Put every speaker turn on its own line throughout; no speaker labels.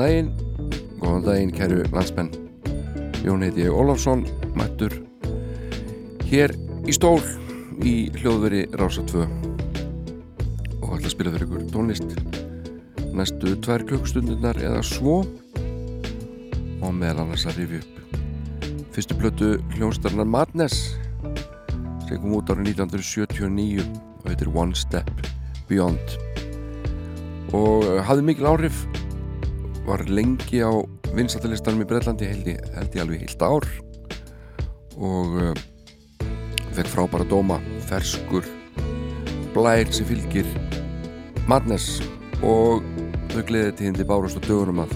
daginn, góðan daginn kæru landsmenn. Jón heiti ég Ólafsson, mættur hér í stól í hljóðveri Rása 2 og ætla að spila fyrir ykkur tónlist næstu tvær klukkstundunar eða svo. Og meðal annars að rifja upp fyrstu blötu hljónstarnar Madness sem kom út árið 1979 og heitir One Step Beyond. Og hafði mikil áhrif var lengi á vinsatalistanum í Breitlandi held ég, held ég alveg heilt ár. Og uh, fekk frábæra dóma ferskur blær sem fylgir Madness. Og þau gleðið til hindi bárast og dögunum að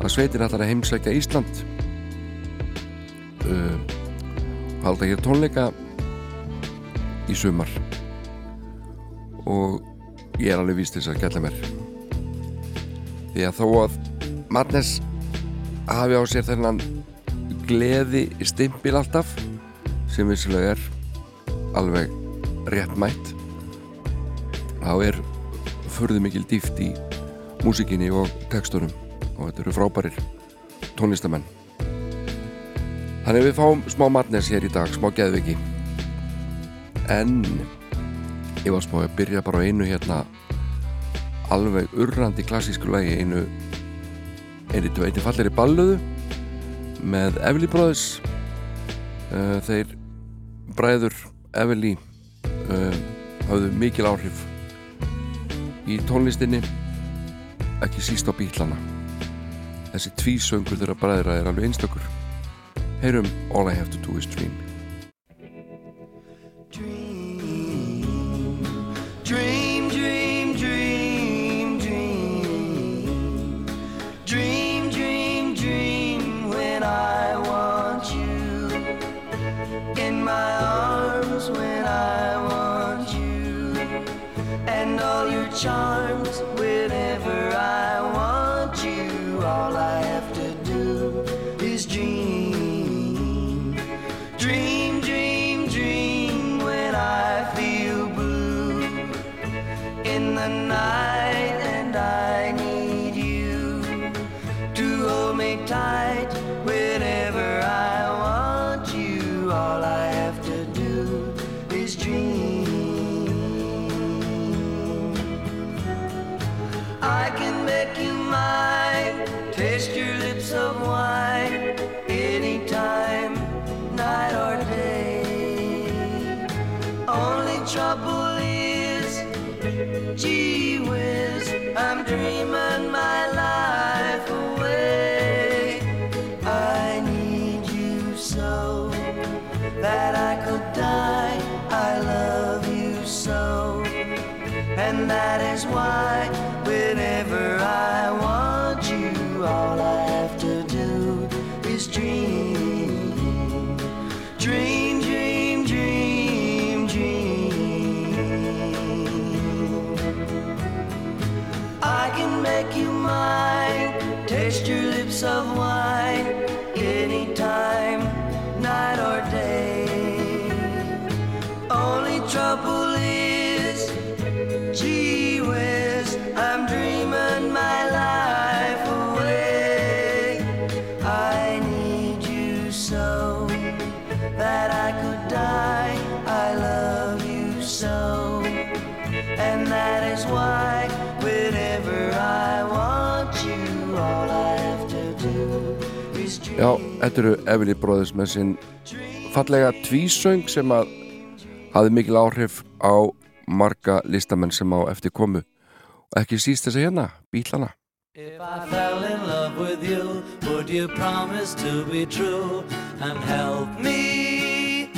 að sveitin ætlar að heimsækja Ísland. Uh, halda hér tónleika í sumar. Og ég er alveg víst þess að gætla mér. Því að þó að Madness hafi á sér þennan gleði stimpil alltaf sem vissilega er alveg rétt mætt. Þá er förðu mikil dýft í músikinni og tekstunum og þetta eru frábærir tónlistamenn. Þannig við fáum smá Madness hér í dag, smá geðviki. En ég var smá að byrja bara einu hérna alveg urrandi klassísku lagi einu veitin fallir í balluðu með Evli Brothers. Uh, þeir bræður Evli uh, hafðu mikil áhrif í tónlistinni ekki síst á bílana þessi tvísöngur þeirra bræðra er alveg einstökur heyrum All I Have To Do Is Dream, þetta eru Evli Brothers með sinn fallega tvísöng sem að hafði mikil áhrif á marga listamenn sem á eftir komu og ekki síst þess að hérna, bílana
If I fell in love with you, would you promise to be true and help me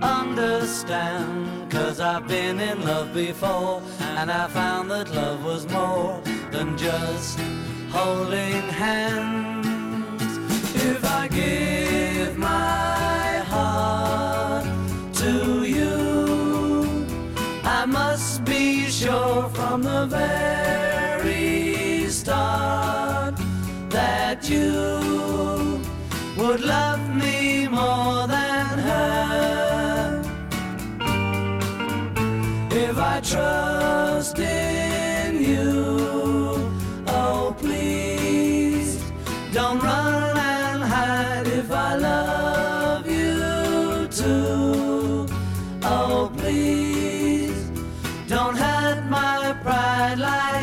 understand? Cause I've been in love before and I found that love was more than just holding hands. If I give my heart to you, I must be sure from the very start that you would love me more than her. If I trust Don't hurt my pride like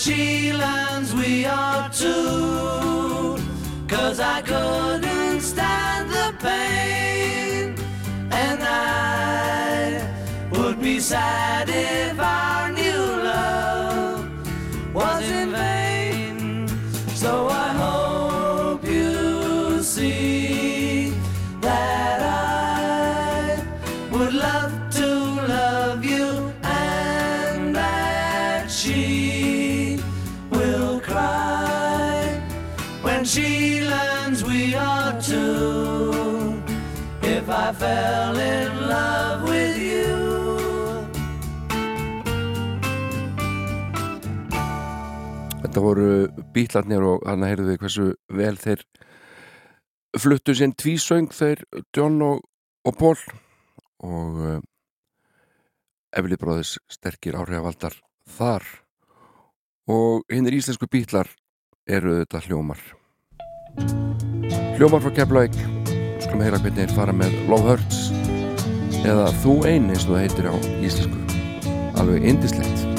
she learns we are two. Cause I couldn't stand the pain and I would be sad
Þetta voru bítlarnir og hann heyrðu við hversu vel þeir fluttu sinn tvísöng þeir John og, og Paul. Og Efli bróðis sterkir áhrifavaldar þar. Og hinnir íslensku bítlar eru þetta hljómar. Hljómar frá Keflavík. Skulum heyra hvernig þeir fara með Love Hurts. Eða Þú ein eins og það heitir á íslensku. Alveg indislegt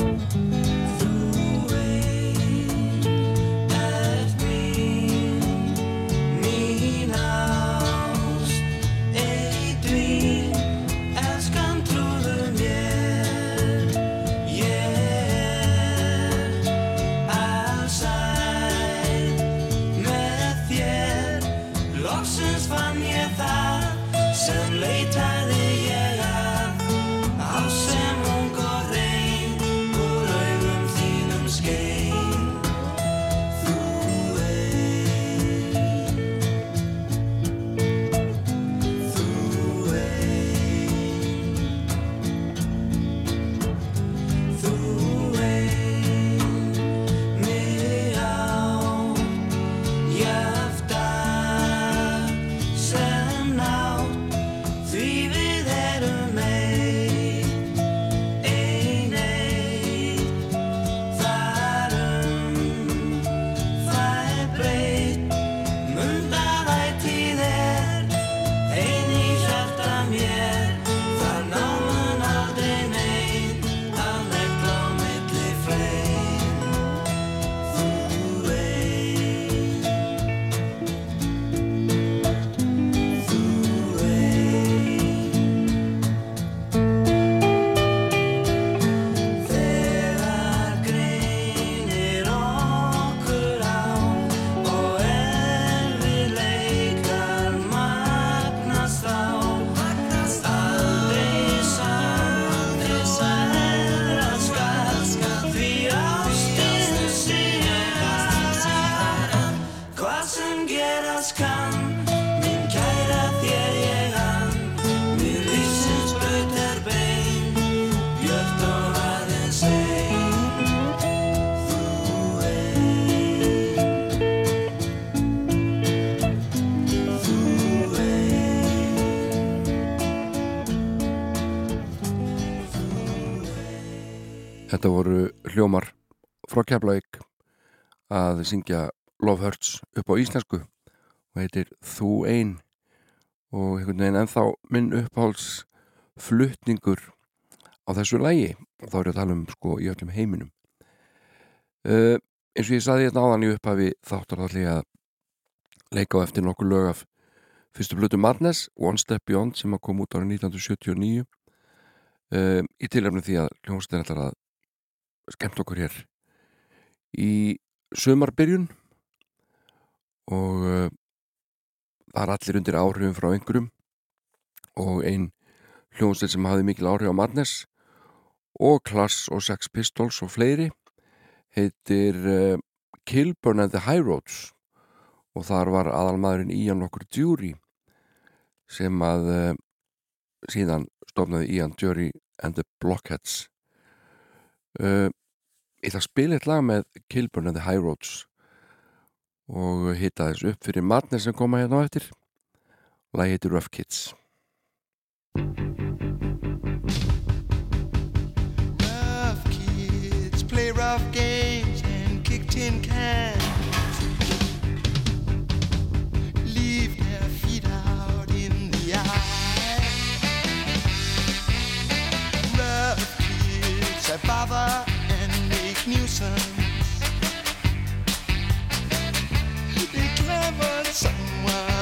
frá Keflavík að syngja Love Hurts upp á íslensku og heitir Þú ein. Og einhvern veginn ennþá minn uppháls flutningur á þessu lægi og þá er ég að tala um sko í öllum heiminum. Uh, eins og ég saði þetta áðan í upphafi þáttar allir að leika á eftir nokkur lög af fyrstu blötu Madness One Step Beyond sem að kom út árið 1979 uh, í tilrefni því að hljómsdæðin ætlar að skemmt okkur hér í sömarbyrjun og uh, það er allir undir áhrifum frá einhverjum og ein hljómsdæð sem hafði mikil áhrif á Madness og Klass og Sex Pistols og fleiri heitir uh, Kilburn and the High Roads og þar var aðalmaðurinn Ian okkur Jury sem að uh, síðan stofnaði Ian Jury and the Blockheads. Uh, ég ætla að spila eitt lag með Kilburn and the High Roads og hitta þess upp fyrir matnir sem koma hérna á eftir. Lagi heitir Rough Kids nuisance. Be clever someone.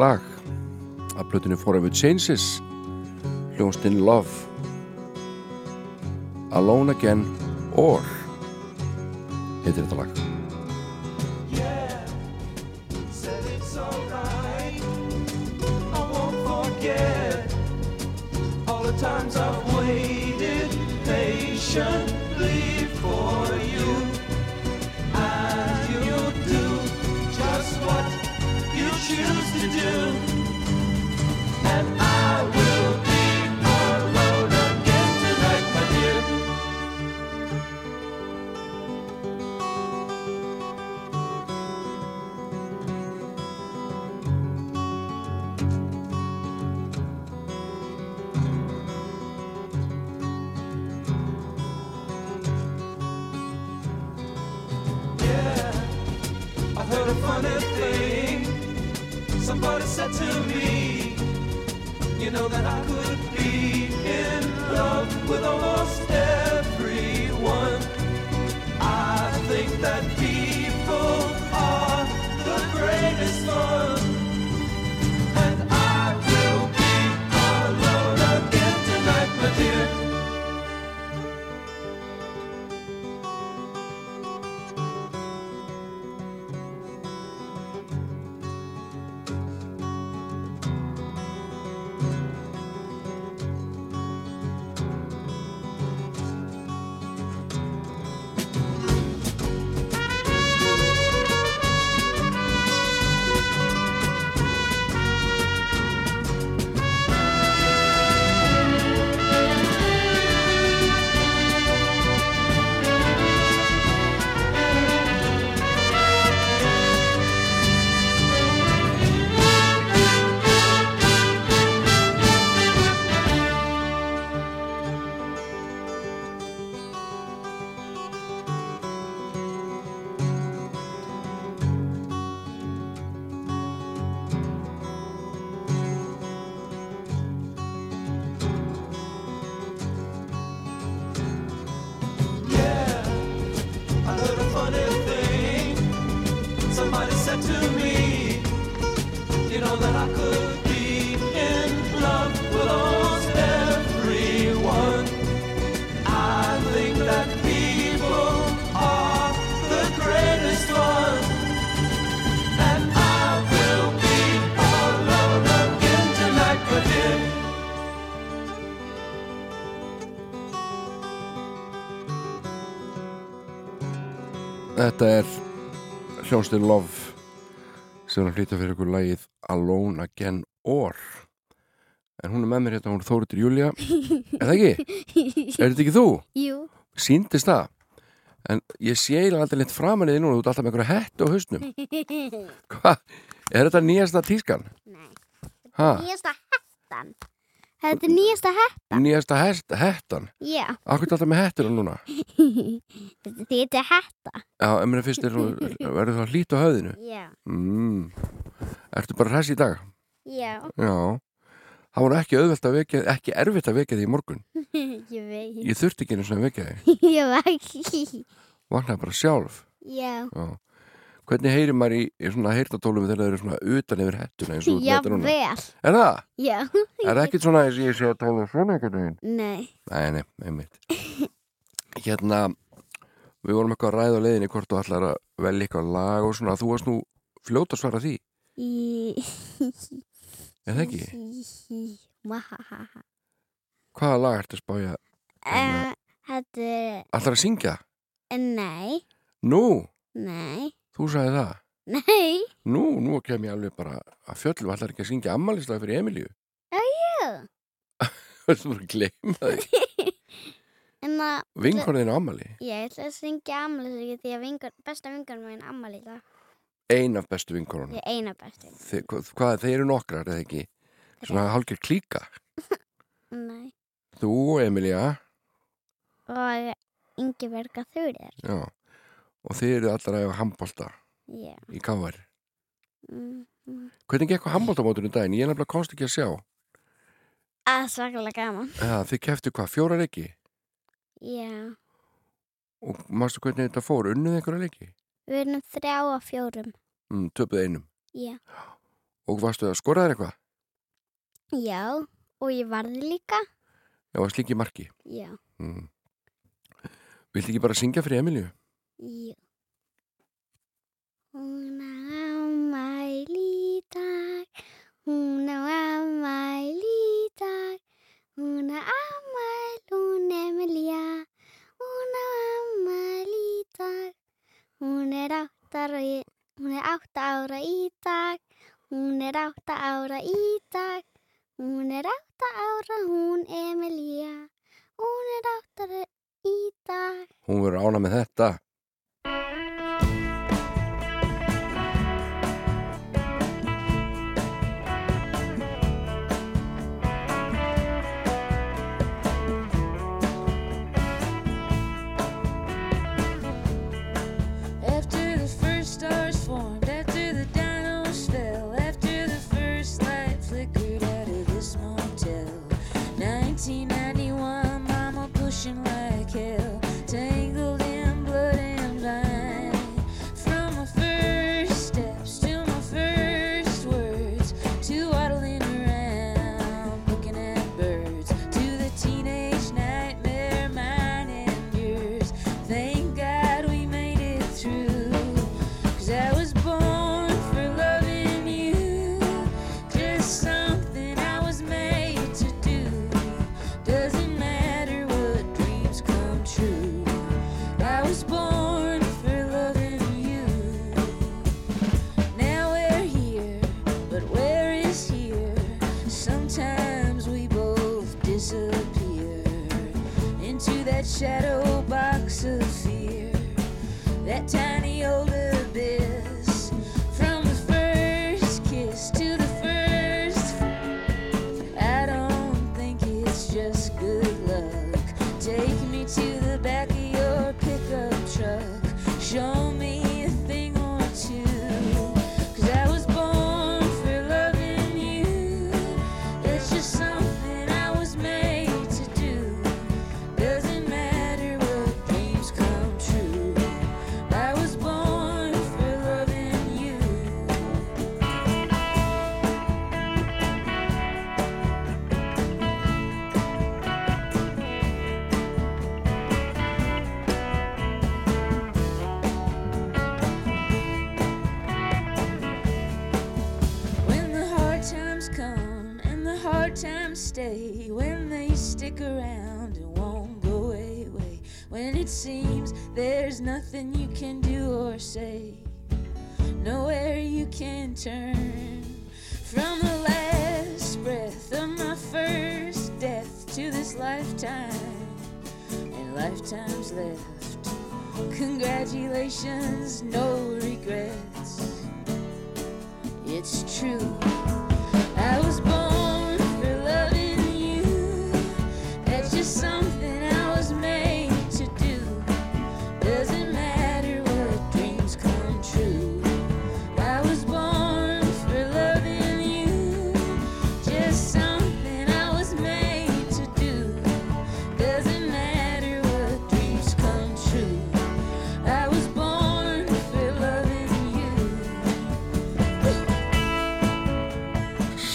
Lag. Að plötunni Forever Changes hljónstinn Love. Alone Again or heitir þetta lag
said to me, you know that I could be in love with almost everyone. I think that people are the greatest fun. And I will be alone again tonight, my dear.
Þetta er hljónstinn Love sem er að flytja fyrir ykkur lagið Alone Again or en hún er með mér hérna, hún er Þóritur Júlia er það ekki? Er þetta ekki þú?
Jú,
Sýndist það? En ég sé eiginlega aldrei litt framan í því núna, þú ert alltaf með einhverja hettu á hausnum Hvað? Er þetta nýjasta tískan?
Nei. Nýjasta hettan Þetta er nýjasta hettan.
Nýjasta hest, hettan?
Já,
Akkur er alltaf með hettuna núna?
þetta er hetta.
Já, en mér finnst þú- verður það hlýtt á höfðinu?
Já,
mm. Ertu bara hress í dag?
já,
Já. Það var nú ekki auðvelt að vekja, ekki erfitt að vekja því í morgun.
Ég veit.
Ég þurfti ekki einu svona að vekja því
Ég veit.
Vaknaði bara sjálf.
Já,
Já. Hvernig heyrir maður í, í svona heyrnatólum þegar það eru svona utan yfir hettuna eins og ert
já
þetta núna?
vel
Er það?
Já,
Er það ekkert svona eins og ég sé að tala svona einhvern veginn?
nei
Nei, nei, einmitt Hérna Við vorum eitthvað að ræða á leiðinni hvort þú ætlar að velja eitthvað lag og svona Þú varst nú fljót að svara því Er það ekki? Hvaða lag ertu að spája?
Eh, Þetta er
Ætlar að syngja?
Nei,
Nú,
nei,
þú sagði það?
Nei.
Nú, nú kem ég alveg bara að fjöllum. Ætlar ekki að syngja ammælislega fyrir Emilíu?
Já,
Þú ert bara að gleyma því.
En að
Vinkorðinu ammæli
Ég ætla að syngja ammælisleiki því að vingur, besta vingur minn ammæli í dag.
Ein af bestu vinkorunum
Ég er eina bestu.
Þe, hvað, þeir eru nokkrar, eða ekki? Svona hálfgjör klíka?
Nei.
Þú og Emilía?
Og Ingi Berga Þurðir.
Já Og þeir eru allar að handbólta
Já.
í kávar
Mm, mm.
Hvernig gekk á handbóltamótunum daginn? Ég er nefnilega komst ekki að sjá
Að svakalega gaman.
ja, Þið keftu hvað, fjóra leiki?
Já.
Og mástu hvernig þetta fór? Unnuð einhverja leiki?
Við erum þrjá af fjórum.
Mm, töpuð einum
Já.
Og varstu að skora þér eitthvað?
Já, og ég varði líka.
Já, varst líka í marki.
Já,
Mm. Viltu ekki bara syngja fyrir Emilju?
Já. Hún á afmæli í dag, hún á afmæli í dag, hún á afmæli, hún Emilía, hún á afmæli í dag, hún er átta ára, í- hún er átta ára í dag, hún er átta ára í dag, hún er átta ára, hún Emilía, hún er átta ára í dag.
Hún verður ána með þetta.
Shadow box of fear, that tiny stick around and won't go away, when it seems there's nothing you can do or say, nowhere you can turn. From the last breath of my first death to this lifetime and lifetimes left. Congratulations, no regrets. It's true. I was born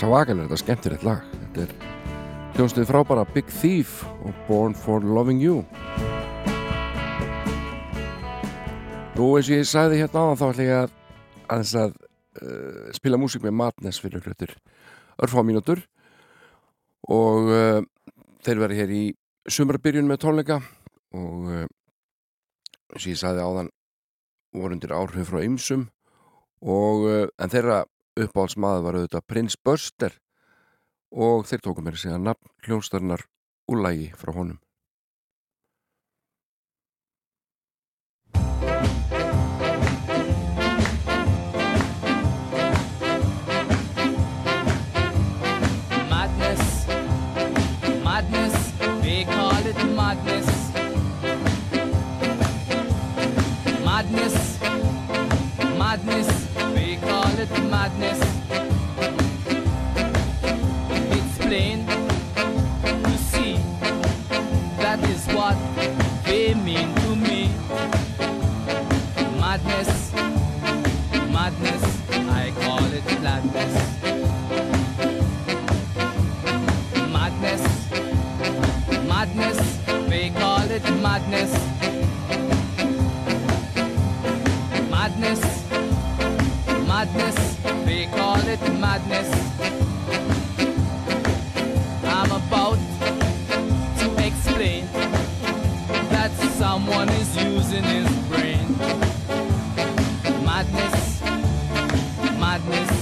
Svakalega þetta skemmtilegt lag. Þetta er hljónstuð frábæra Big Thief og Born for Loving You. Nú eins og ég sagði hérna áðan þá ætla ég að aðeins að uh, spila músík með Madness fyrir hlutur örfá mínútur og uh, þeir verði hér í sumarbyrjun með tónleika og uh, eins og ég sagði áðan voru undir áhrif frá ymsum og en þeirra uppáhaldsmaður var auðvitað Prins Börster og þeir tóku mér að segja nafn hljónstarnar úlægi frá honum.
Madness. Madness, madness, they call it madness. I'm about to explain that someone is using his brain. Madness, madness,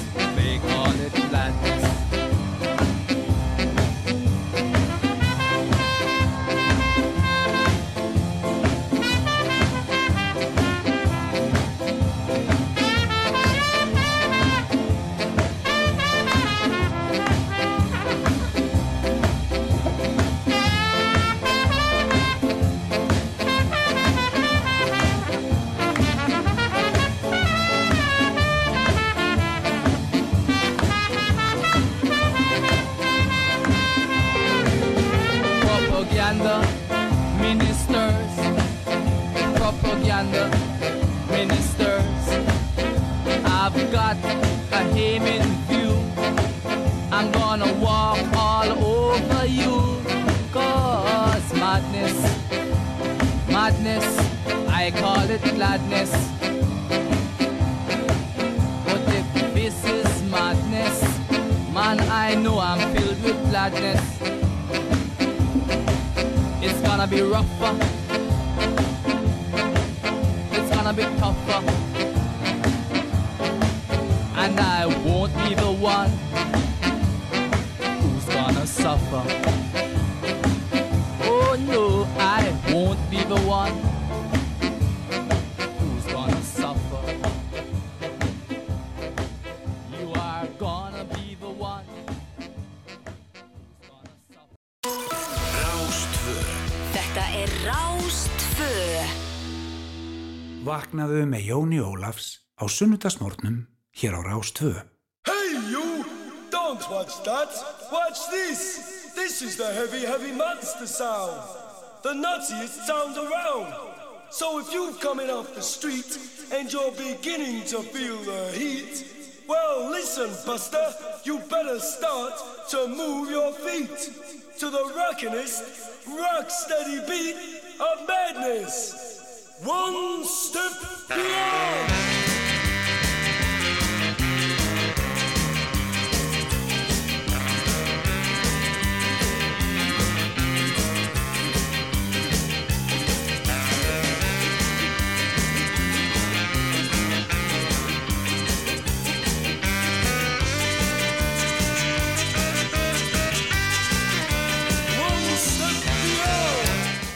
Vaknaðu með Jóni Ólafs á sunnudagsmórnum hér á Rástvö.
Hey, you! Don't watch that! Watch this! This is the heavy, heavy monster sound! The nuttiest sound around! So if you're coming off the street and you're beginning to feel the heat, well, listen, Buster, you better start to move your feet to the rockinest, rock steady beat of madness. One step beyond!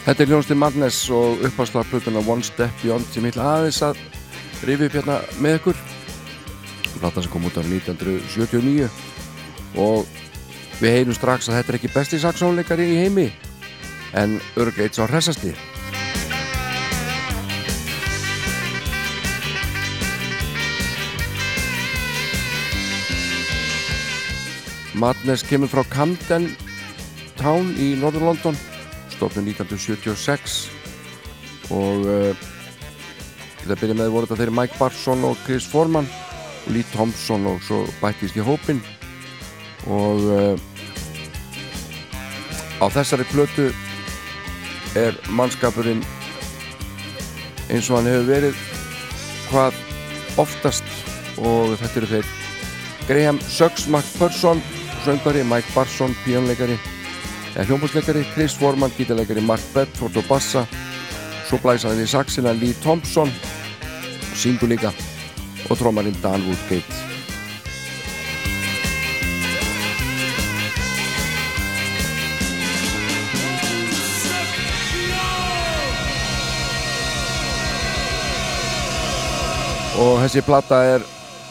Þetta er Ljónstinn Madness og uppáðslarplutuna One Step Beyond sem ég ætla aðeins að rifi upp hérna með ykkur. Plata sem kom út á 1979 og við heyrum strax að þetta er ekki besti saxónleikari í heimi en örgleits á hressasti. Madness kemur frá Camden Town í Norður London stofnum 1976 og uh, til að byrja með voru þetta þeirri Mike Barson og Chris Foreman og Lee Thompson og svo bættist í hópin og uh, á þessari plötu er mannskapurinn eins og hann hefur verið hvað oftast. Og þetta eru þeir Graham Suggs McPherson söngari, Mike Barson, píjónleikari hljómbúsleikari, Chris Foreman, gítarleikari Mark Bedford og bassa svo blæsa hann í saxina Lee Thompson syngur líka og trómarinn Dan Woodgate. Og þessi plata er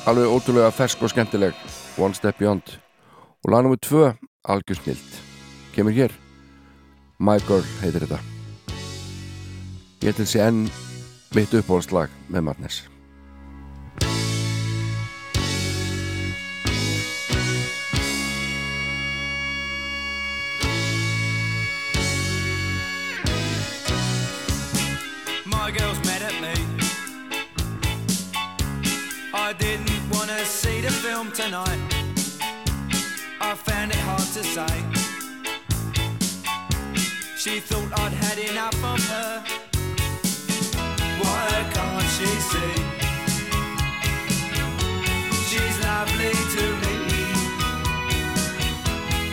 alveg ótrúlega fersk og skemmtileg. One Step Beyond. Og lag nr. 2 algjör snilt kemur hér My Girl heitir þetta ég ætla að sé enn mitt uppáhaldslag með Madness
My girl's mad at me. I didn't want to see the film tonight. I found it hard to say. She thought I'd had enough of her. Why can't she see? She's lovely to me.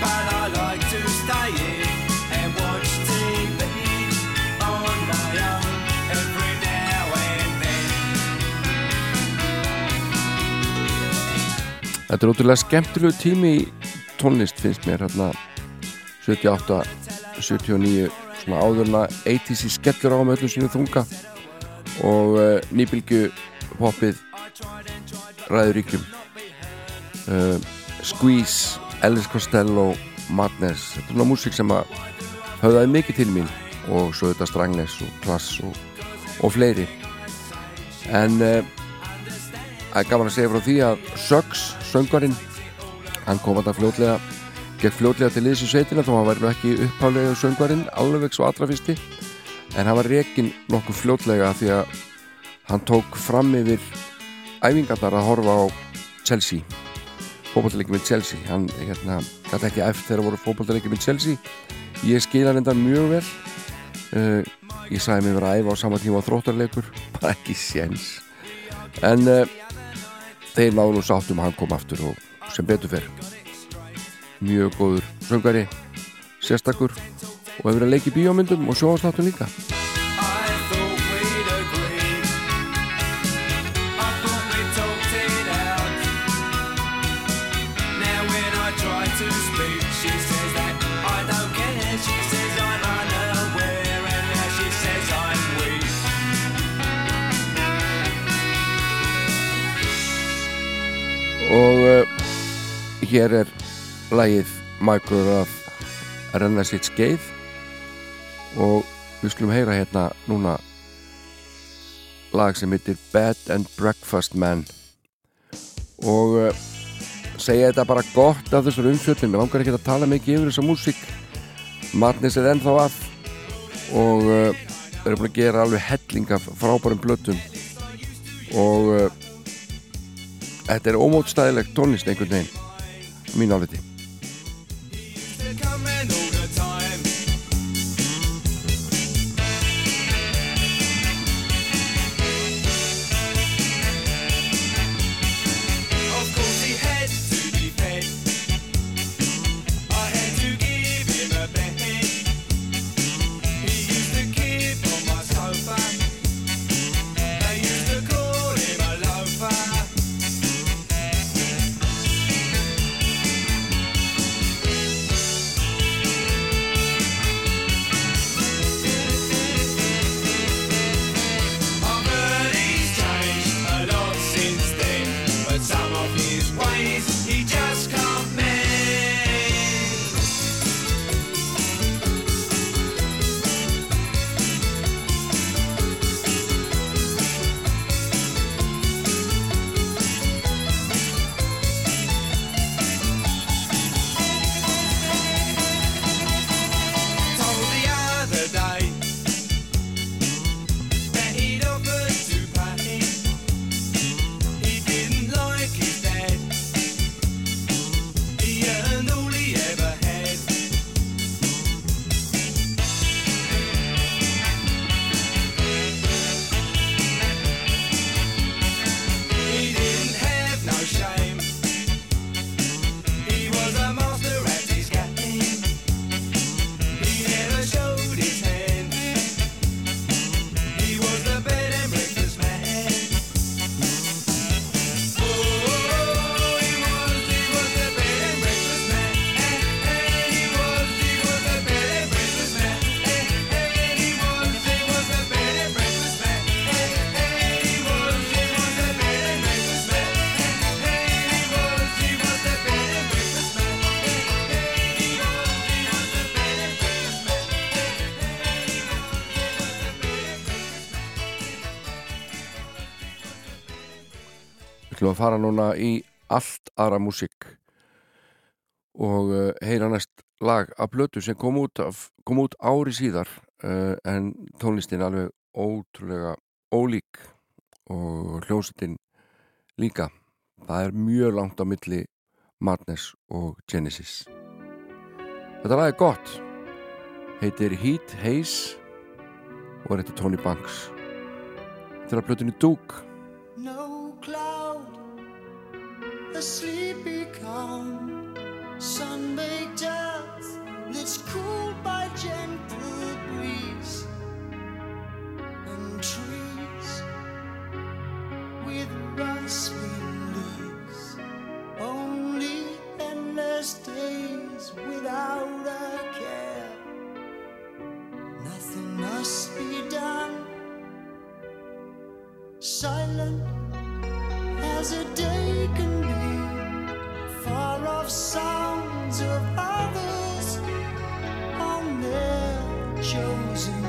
But I like to stay in and watch TV on my own every now and then.
Þetta er ótrúlega skemmtilegu tími í tónlist finnst mér hérna 78, 79 svona áðurna 80s í skellur á með öllu sínu þunga og uh, nýbylgu poppið ræður ríkjum. Uh, Squeeze, Elvis Costello Madness, þetta er svona músík sem að höfðaði mikið til mín og svo þetta Strangles og Klass og, og fleiri. En uh, það er gaman að segja frá því að Suggs, söngarinn hann kom að það fljótlega gekk fljótlega til liðs í sveitina þó hann væri nú ekki upphálega söngarinn alveg svo allra fyrsti. En hann var rekin nokkuð fljótlega því að hann tók fram yfir æfingarnar að horfa á Chelsea fókbaltaleiki með Chelsea. Hann hérna, gæti ekki eftir þegar voru fókbaltaleiki með Chelsea. Ég skil hann enda mjög vel. Uh, ég sagði mig vera að æfa á sama tíma á þróttarleikur bara ekki séns. En uh, þeir náðu sáttum hann kom aftur og sem betur fer mjög góður söngari sérstakur og hefur verið að leiki bíómyndum og sjóastáttum líka. Og uh, hér er lagið Michael að renna sitt skeið. Og við skulum heyra hérna núna lag sem heitir Bed and Breakfast Man. Og uh, segja þetta bara gott af þessar umfjöldin mér langar ekki að tala mikið yfir þessa músík. Marnis er ennþá að. Og uh, eru búin að gera alveg helling af frábærum blötum og uh, þetta er ómótstæðilegt tónlist einhvern veginn mín áliti að fara núna í allt aðra músík og eh, heyra næst lag af blötu sem kom út, af, kom út ári síðar uh, en tónlistin alveg ótrúlega ólík og hljómsettin líka. Það er mjög langt á milli Madness og Genesis. Þetta lag er gott, heitir Heat Haze og er eftir Tony Banks. Þetta er að blötu niður dúk.
No cloud the sleepy calm. Sun-baked earth that's cooled by gentle breeze and trees with rustling leaves. Only endless days without a care. Nothing must be done. Silent as a day can be far off sounds of others on their chosen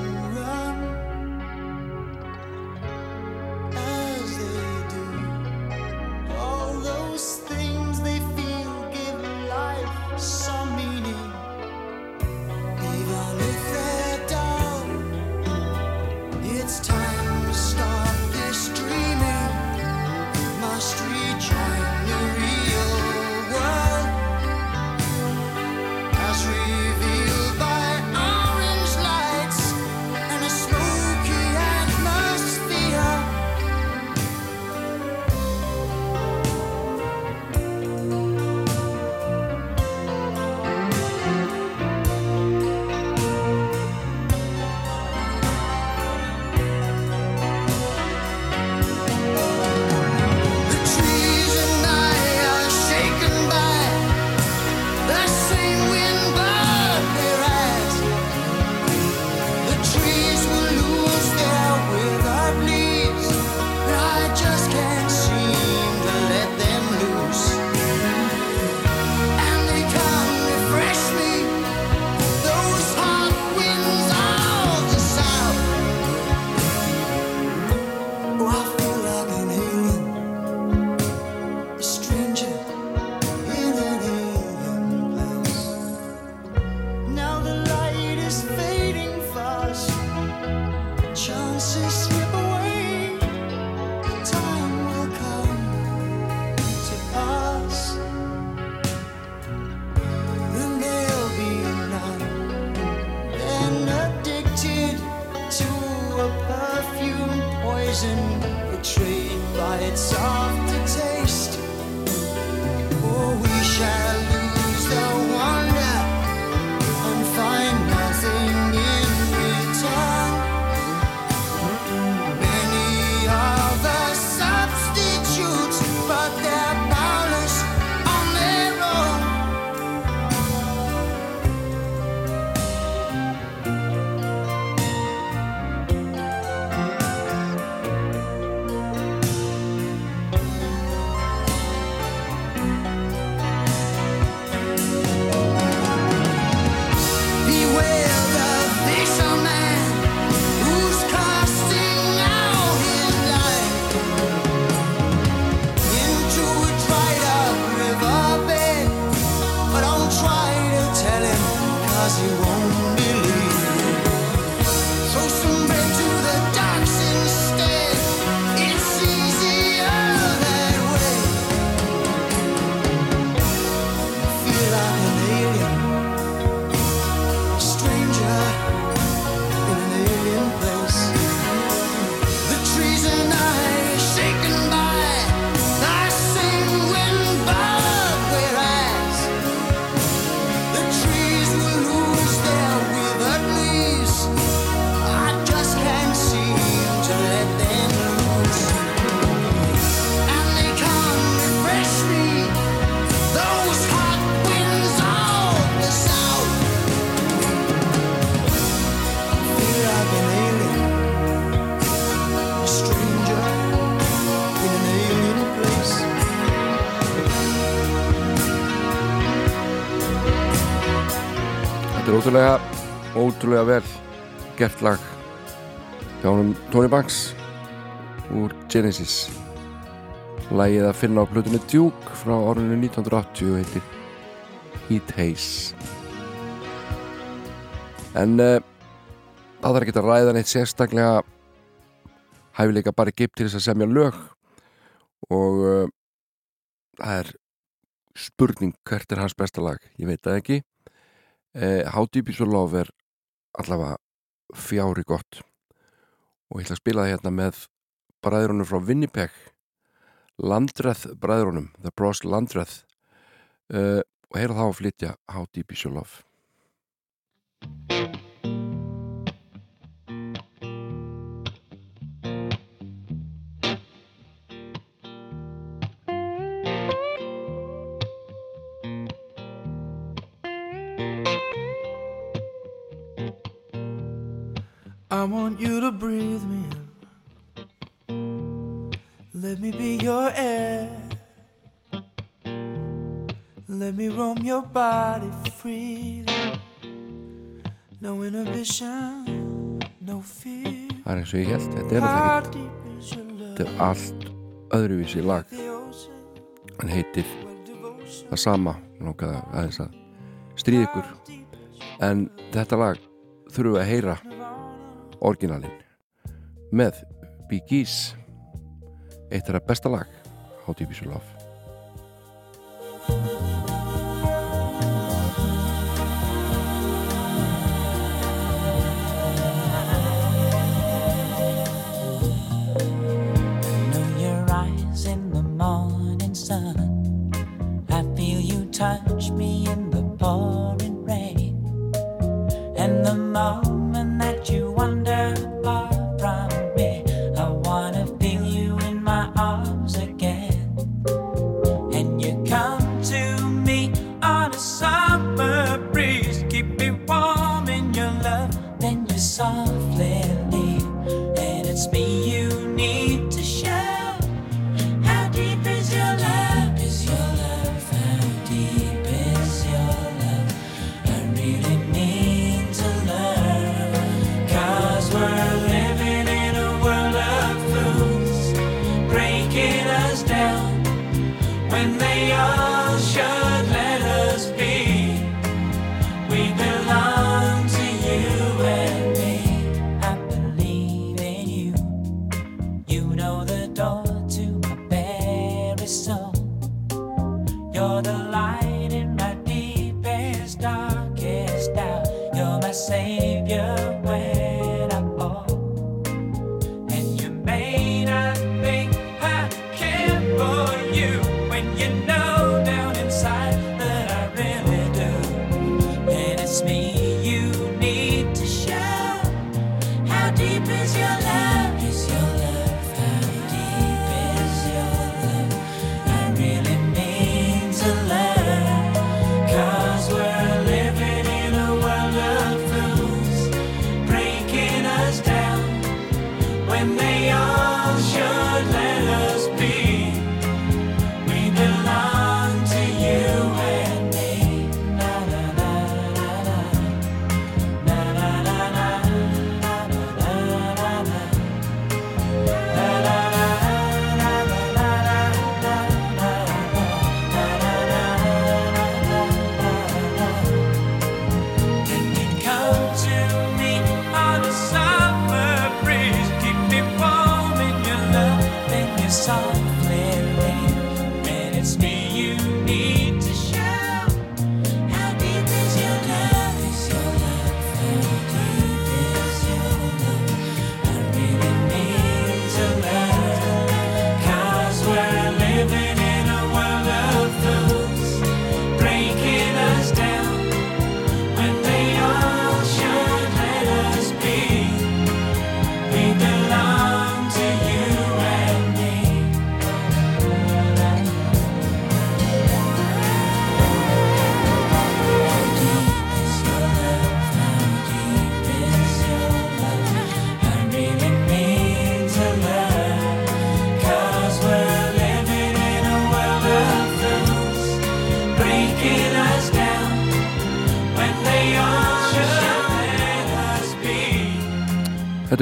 ótrúlega vel gert lag hjá hann Tony Banks úr Genesis. Lægið að finna á plötunni Duke frá orðinu 1980 og heitir Heat Haze. En uh, það þarf ekki að ræða neitt sérstaklega hæfileika bara gipt til þess að semja lög og uh, það er spurning hvert er hans besta lag, ég veit það ekki. Eh, How Deep Is Your Love er allavega fjári gott. Og ég ætla að spila það hérna með bræðrunum frá Winnipeg. Landræð bræðrunum The Bros Landræð uh, eh, og heyra þá að flytja How Deep Is Your Love?
want you to breathe me in. Let me be your air. Let me roam your body freely. No inhibition, no fear.
Það er eins og ég held, þetta er
það ekki.
Þetta er allt öðruvísi lag. Hann heitir það sama, nokkað aðeins að stríð ykkur. En þetta lag þurfum við að heyra orginalinn. Með Bee Gees. Eitt af það besta lag
á Deep Is Your Love.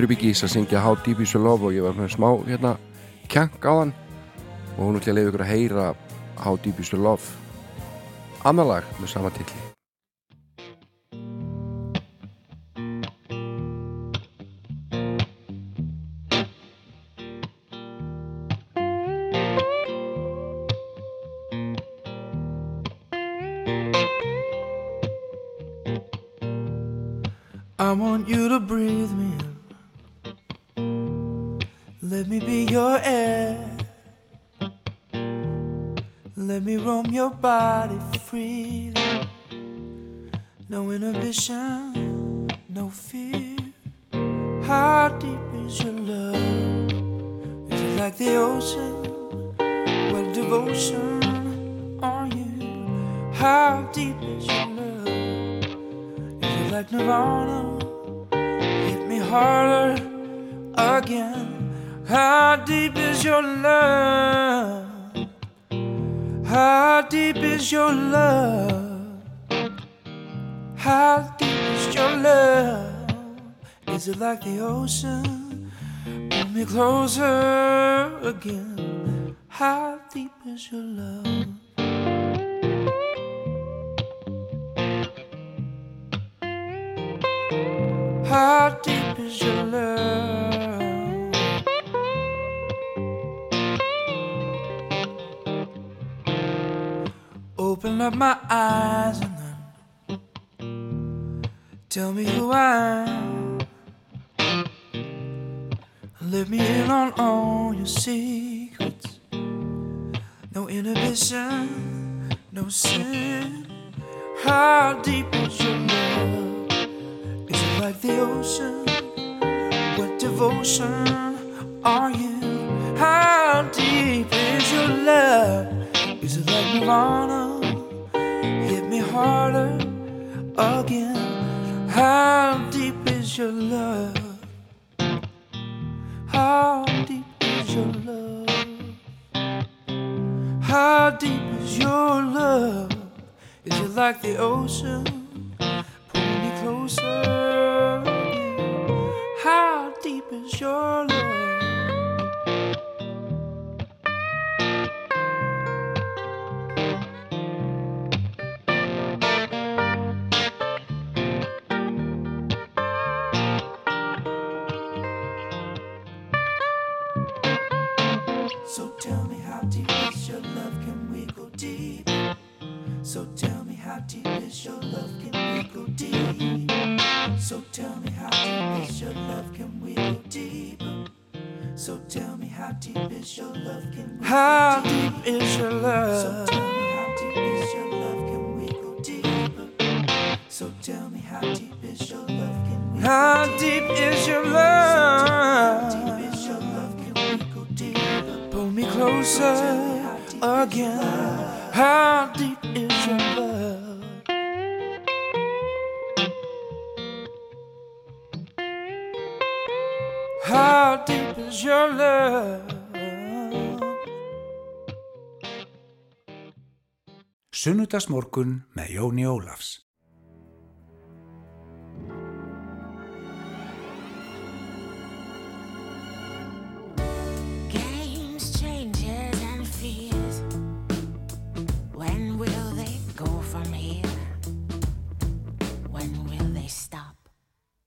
Andri Byggis að syngja How Deep Is Your Love og ég var með smá hérna kjank á hann. Og hún ætla að leiða ykkur að heyra How Deep Is Your Love. Annalag með sama
tilli No inhibition, no fear. Like the ocean? Pull me closer again. How deep is your love? How deep is your love? Open up my eyes and then tell me who I am. Let me in on all your secrets. No inhibition, no sin. How deep is your love? Is it like the ocean? What devotion are you? How deep is your love? Is it like Nirvana? Hit me harder again. How deep is your love? How deep is your love? How deep is your love? Is it like the ocean? Me closer. How deep is your love?
Sunnudagsmorgun með Jóni Ólafs.
Games, changes, and fears. When will they go from here? When will they stop?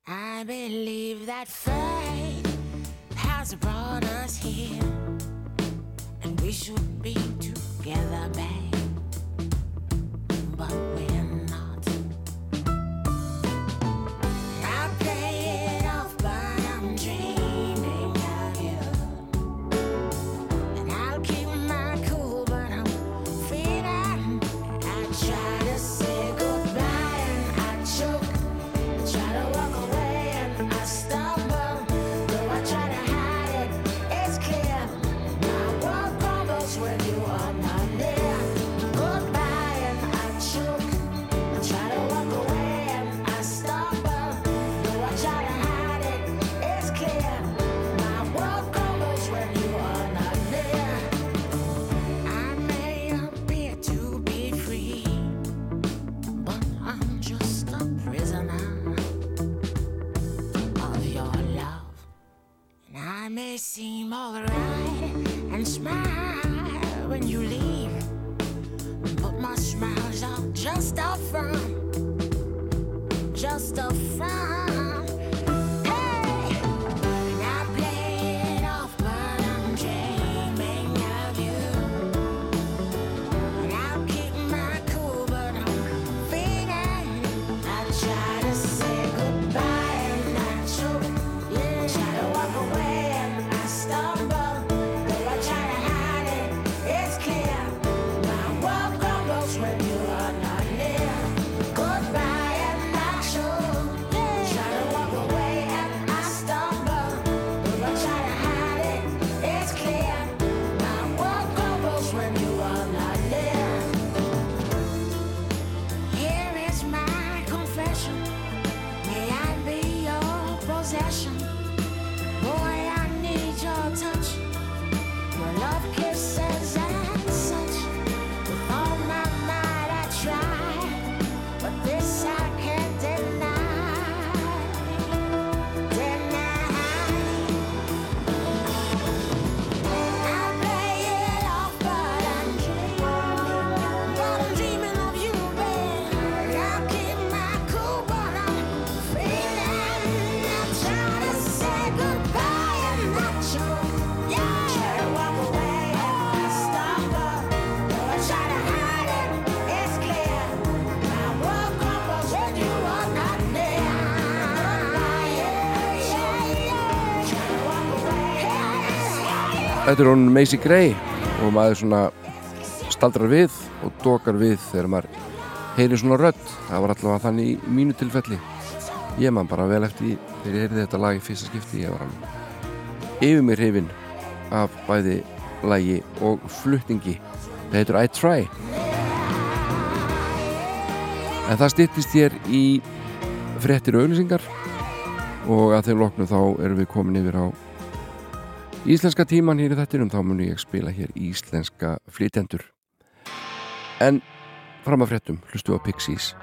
I believe that fate has brought us here, and we should be together, babe. But we're may seem alright and smile when you leave, but my smiles are just a front, just a front.
Þetta er hún Macy Gray og maður svona staldrar við og dokar við þegar maður heyrir svona rödd. Það var allavega þannig í mínu tilfelli. Ég man bara vel eftir þegar ég heyrði þetta lag í fyrsta skipti. Ég var alveg yfir mér hrifin af bæði lagi og flutningi. Það heitur I Try. En það styttist hér í fréttir og auðlýsingar og að þeim loknum þá erum við komin yfir á íslenska tíman hér í þettinum þá mun ég spila hér íslenska flytjendur. En fram að fréttum hlustu á Pixies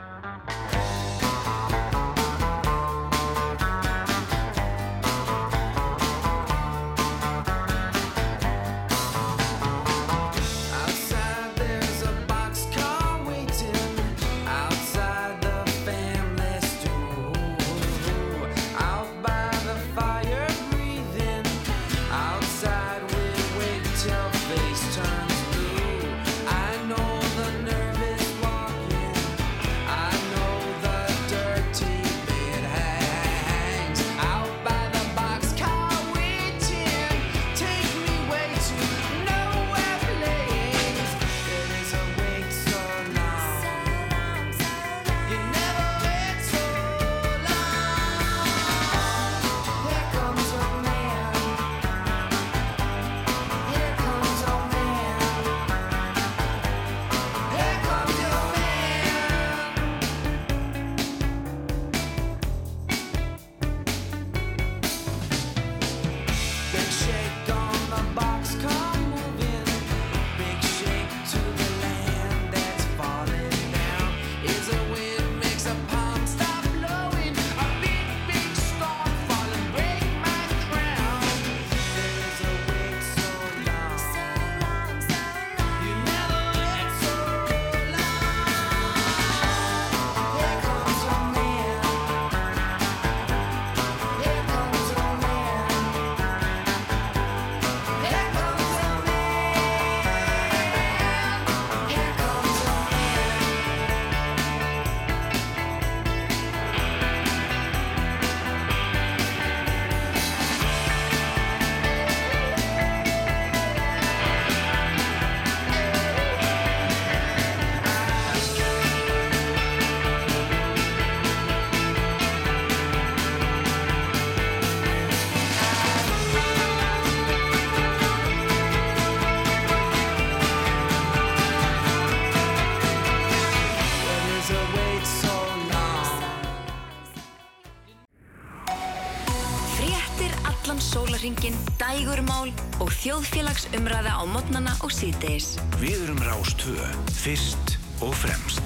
þjóðfélagsumræða á modnana og síðdeis.
Við erum Rástvö, fyrst og fremst.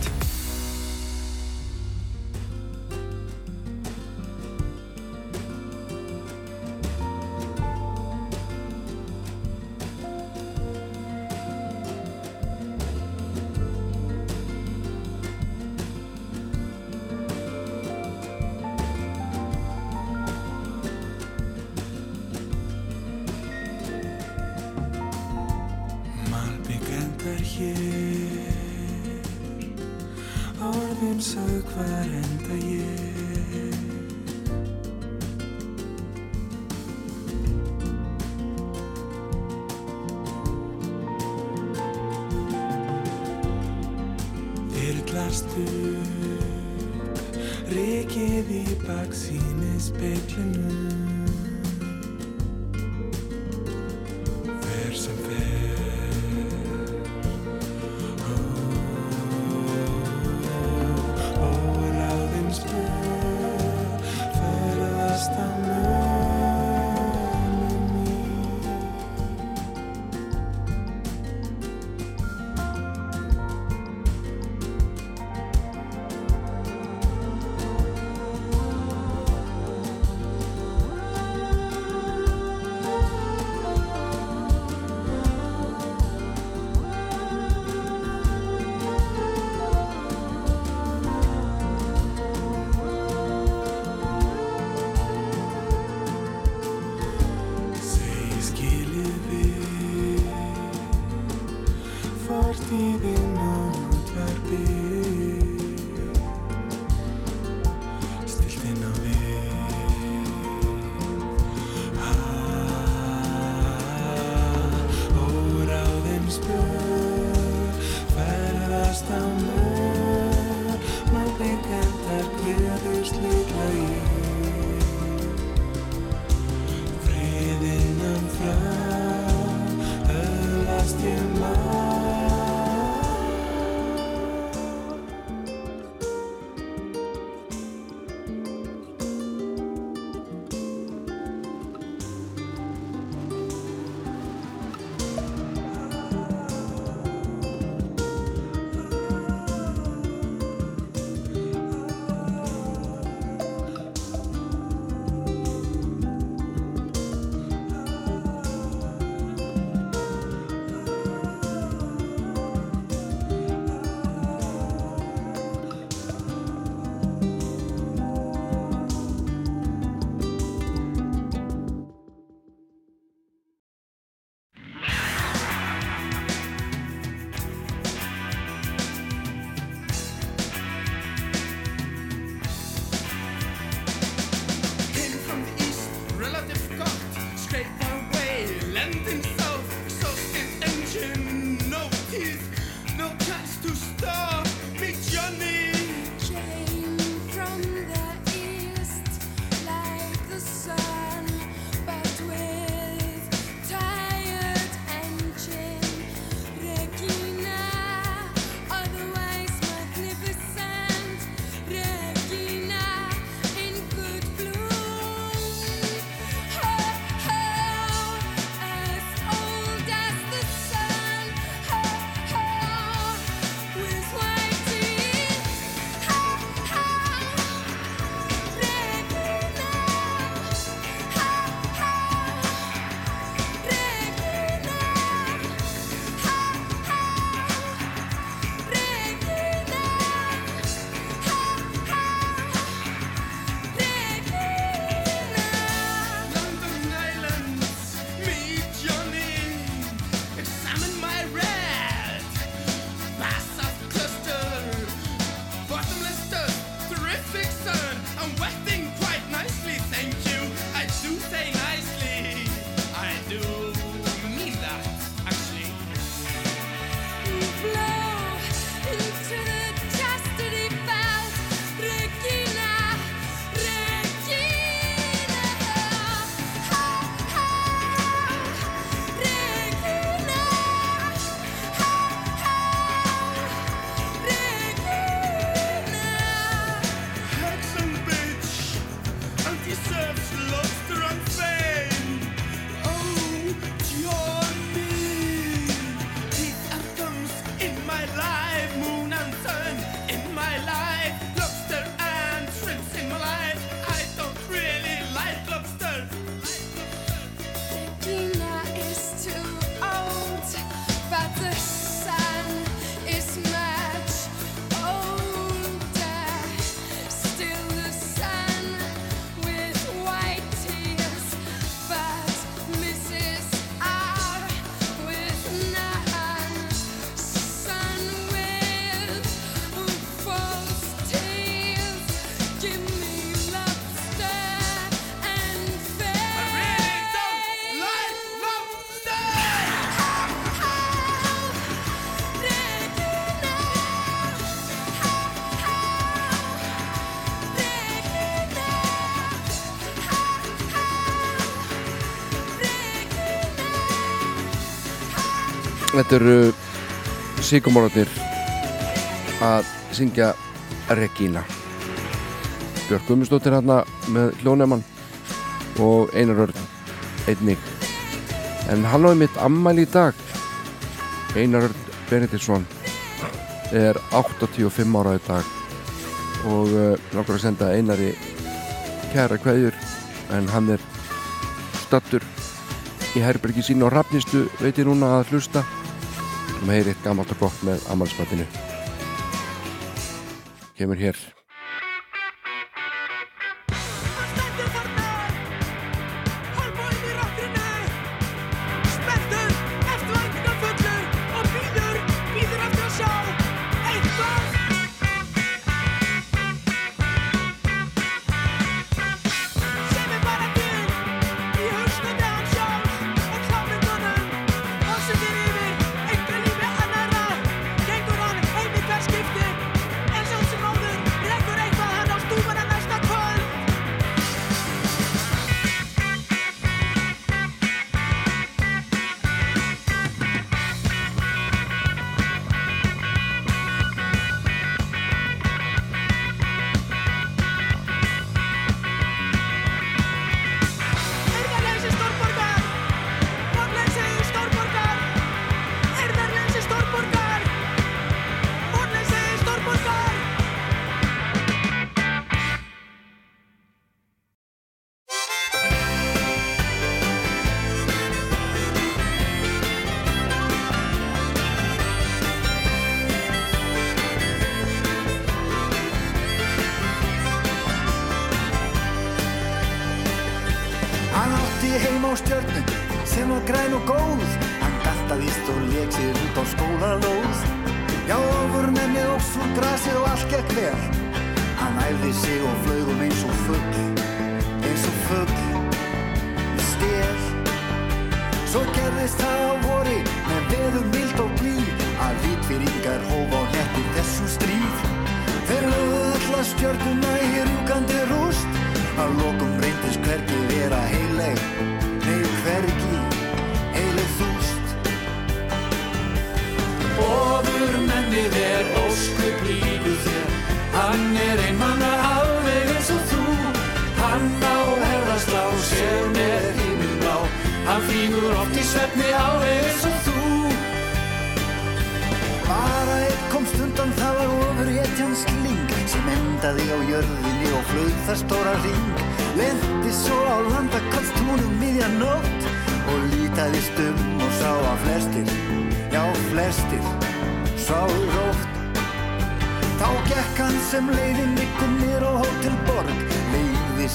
Þetta eru síkumórarnir að syngja Regína. Björk Gummistóttir hérna með hljónemann og Einar Örn einnig en hann á mitt ammæli í dag. Einar Örn Benediktsson er 85 ára í dag. Og uh, nokkur að senda Einari kæra kveðjur. En hann er stattur í herbergi sín á rafnistu veit ég núna að hlusta og heyri eitt gammalt og gott með ammálspatinu kemur hér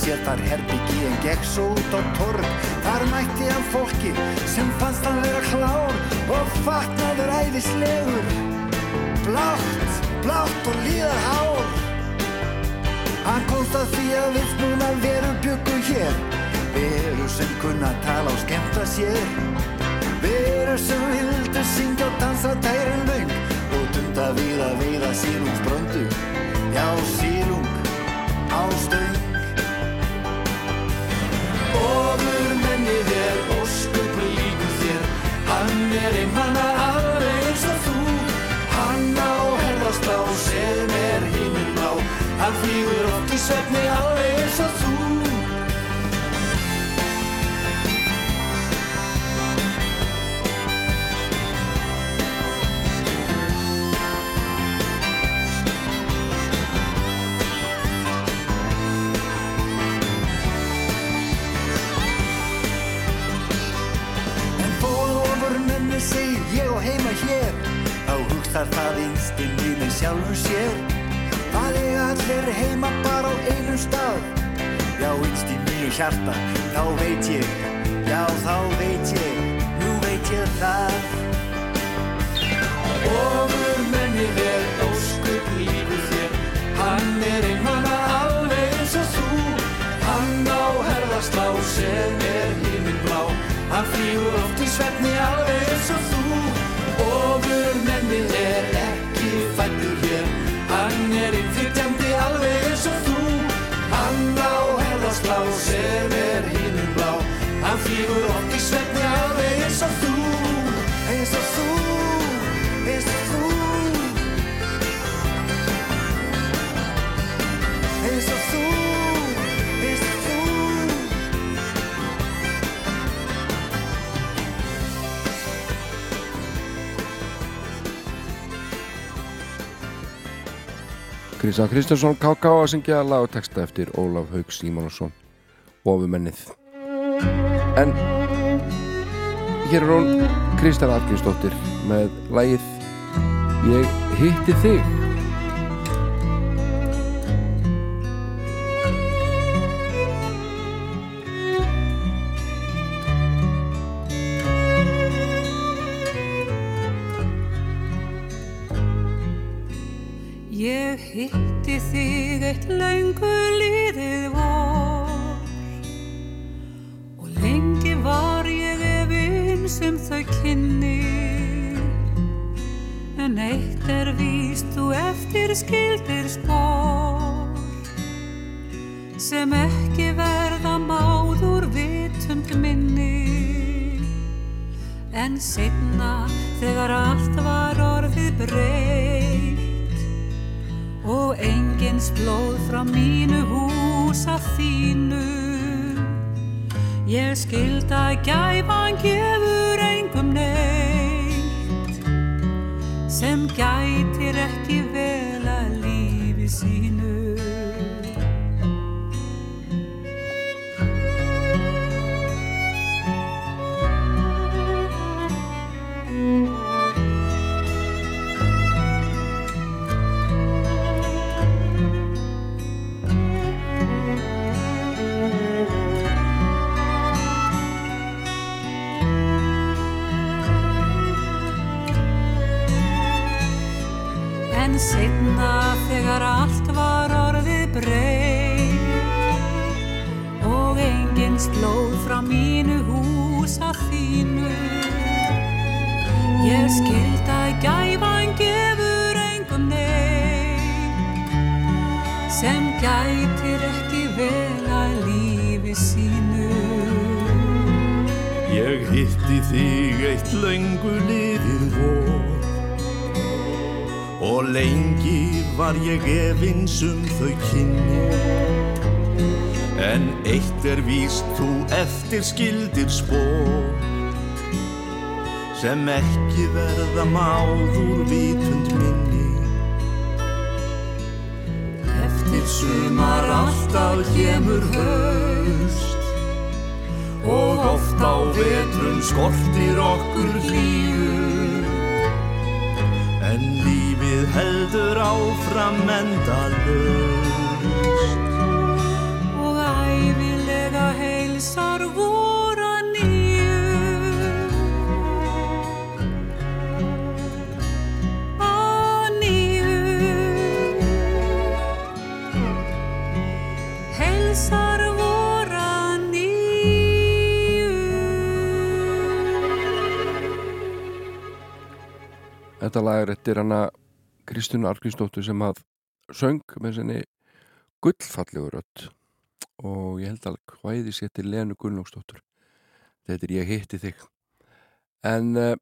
sér þar herbyggi en gekk svo út á torg. Þar mætti hann fólki sem fannst hann vera klár og fatnaður æðislegur. Blátt, blátt og líðar hár Hann komst að því að við núna veru byggu hér. Veru sem kunna tala og skemmta sér. Veru sem vildu syngja og dansa tærin löng. Og dunda við að veiða sílungsbröndu. Já, sílung á stöng
Óður mennið er óskup líku þér. Hann er einmanna alveg eins og þú. Hann á herðaslá sem er himinn á Hann flýgur oft í svefni alveg eins og þú
segi ég og heima hér. Þá hugtar það einstinn í mig sjálfur sér. Það er allir heima bara á einum stað. Já, einst í mínu hjarta, þá veit ég. Já, þá veit ég, nú veit ég það.
Ofur mennið er óskup lífið þér. Hann er einmann að alveg eins og þú. Hann á herðaslá sem er híminn blá Hann fríur oft í svefni
Kristján Kristjánsson KK að syngja lag og texta eftir Ólaf Haug Símonasson ofumennið. En hér er hún Kristján Atkinsdóttir með lagið Ég hitti þig
ég skild að gæfan gefur engum neitt sem gætir ekki vel að lífi sínu setna þegar allt var orðið breytt. Og engin slóð frá mínu hús að þínu. Ég skild að gæfan gefur engum neitt sem gætir ekki vel að lífi sínu.
Ég hitti þig eitt löngu vor Og lengi var ég efins um þau kynni. En eitt er víst þú eftir skildir spór Sem ekki verða máður vitund minni.
Eftir sumar alltaf kemur haust
Og oft á vetrum skortir okkur lífið heldur áfram endalaust
og ævilega heilsar voru nýju. Að nýju. Heilsar voru nýju.
Þetta lag er eftir hana Kristján Argrínsdóttur sem að söng með sinni gullfallegu rödd. Og ég held að hvæði sér til Lenu Gunnlóksdóttur þetta er ég hitti þig. En uh,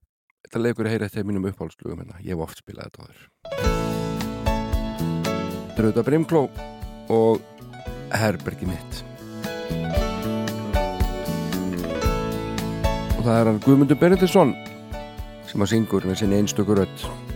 þetta leikur að heyra eftir mínum uppáhaldslugum hérna, ég hef oft spilað þetta áður Þetta er auðvitað Brimkló og Herbergi mitt. Og það er hann Guðmundur Benediktsson sem að syngur með sinni einstöku rödd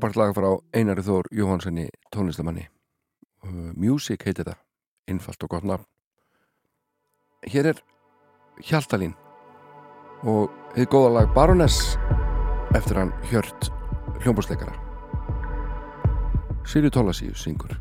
frábært lag frá Einari Þór Jóhanssoni tónlistamanni. Uh, Music heitir það innfalt og gott nafn. Hér er Hjaltalín og hefur góða lag Baroness eftir hann Hjört hljómbúrsleikara Siri Tólasíu syngur.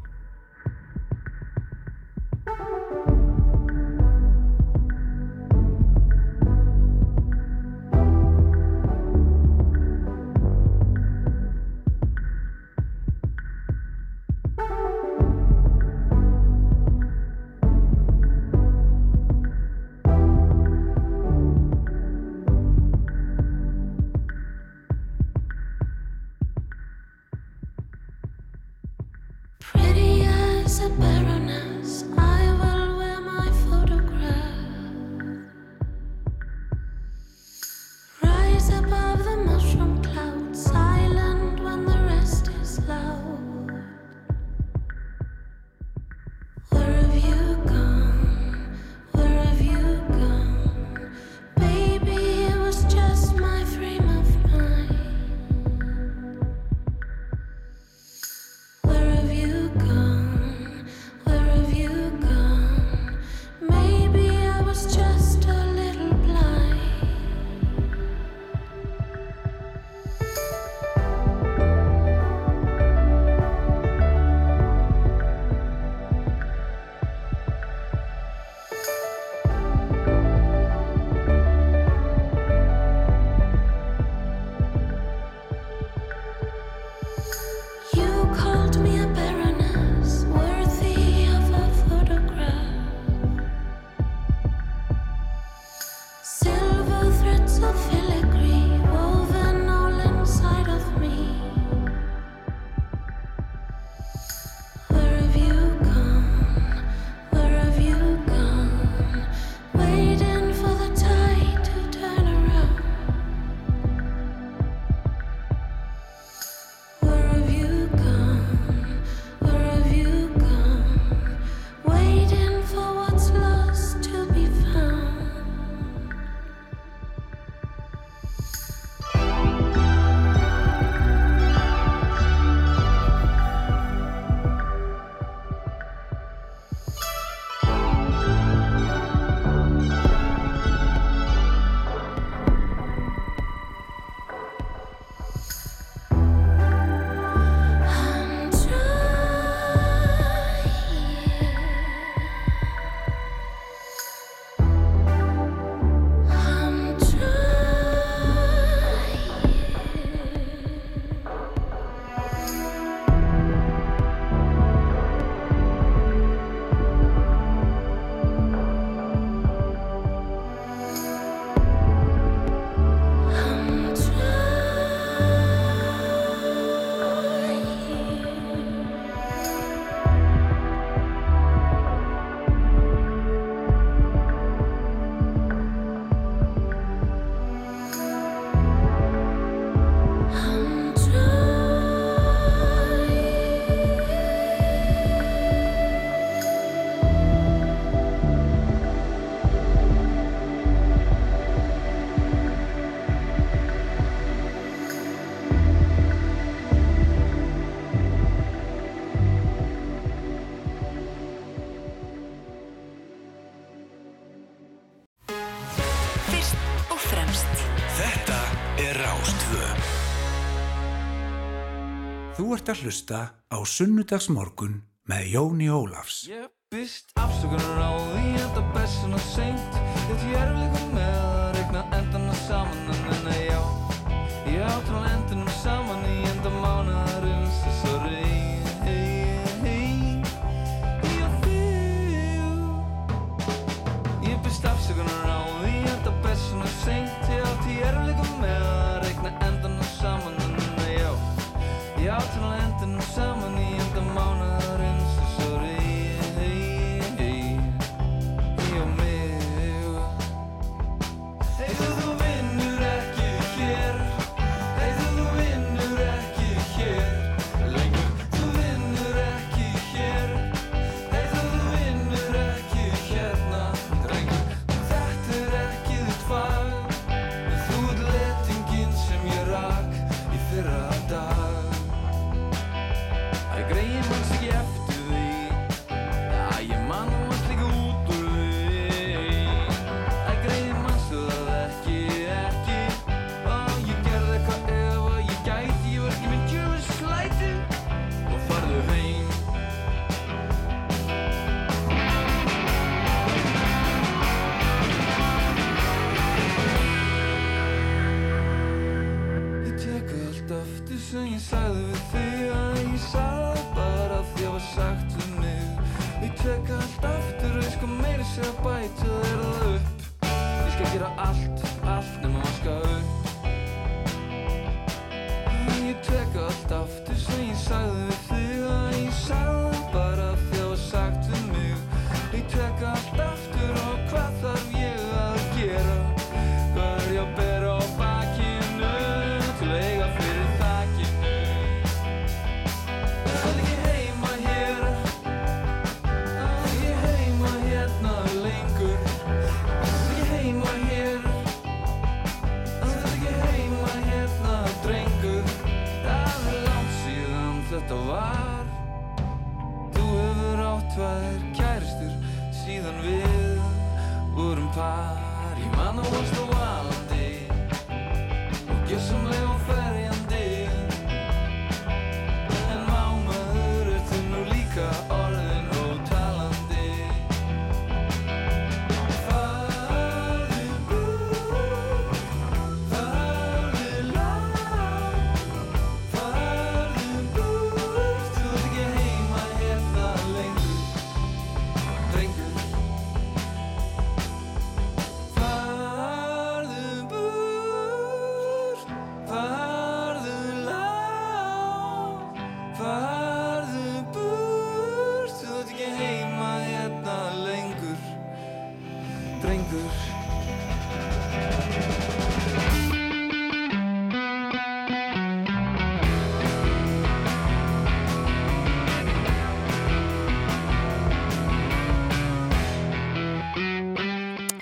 gott að hlusta á sunnudagsmorgun með Jóni Ólafs.
Ég byrst afsökunar á því að það best sem að segja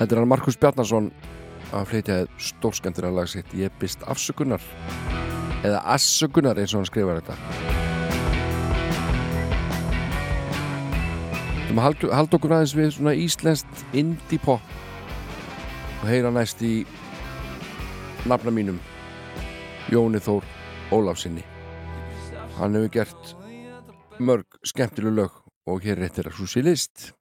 Þetta
er hann Markus Bjarnason að flytjaði stórskendina lagsitt Ég bist afsökunar. Eða assökunar eins og hann skrifar þetta. Þú maður haldi okkur aðeins við svona íslenskt indie pop og heyra næst í nafna mínum Jóni Þór Ólafsinni Hann hefur gert mörg skemmtileg lög og hér er þetta Súsi List.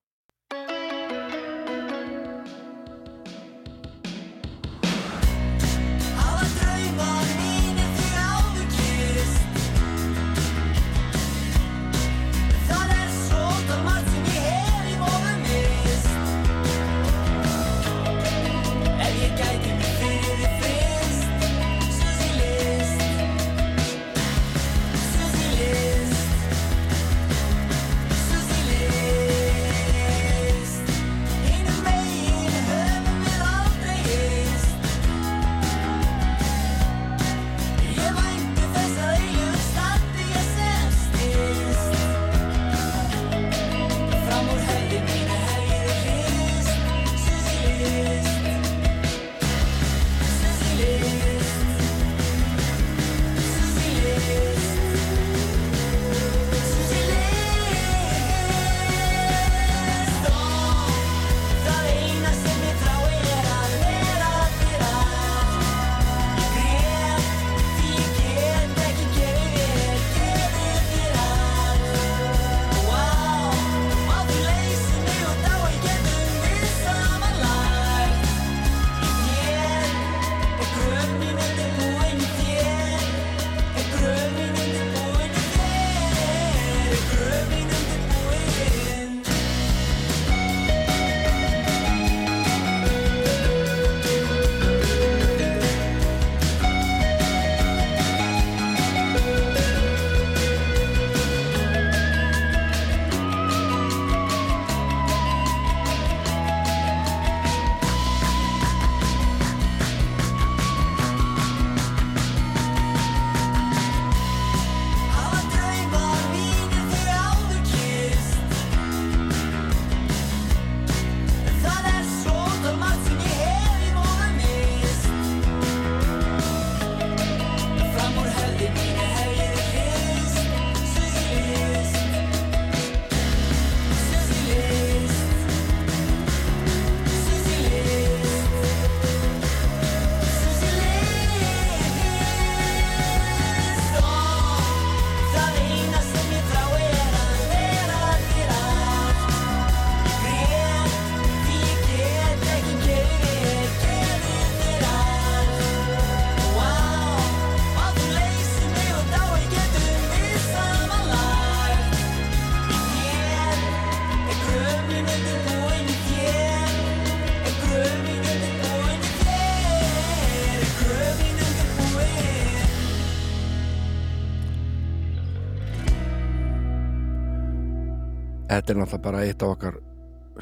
Þetta er náttúrulega bara eitt af okkar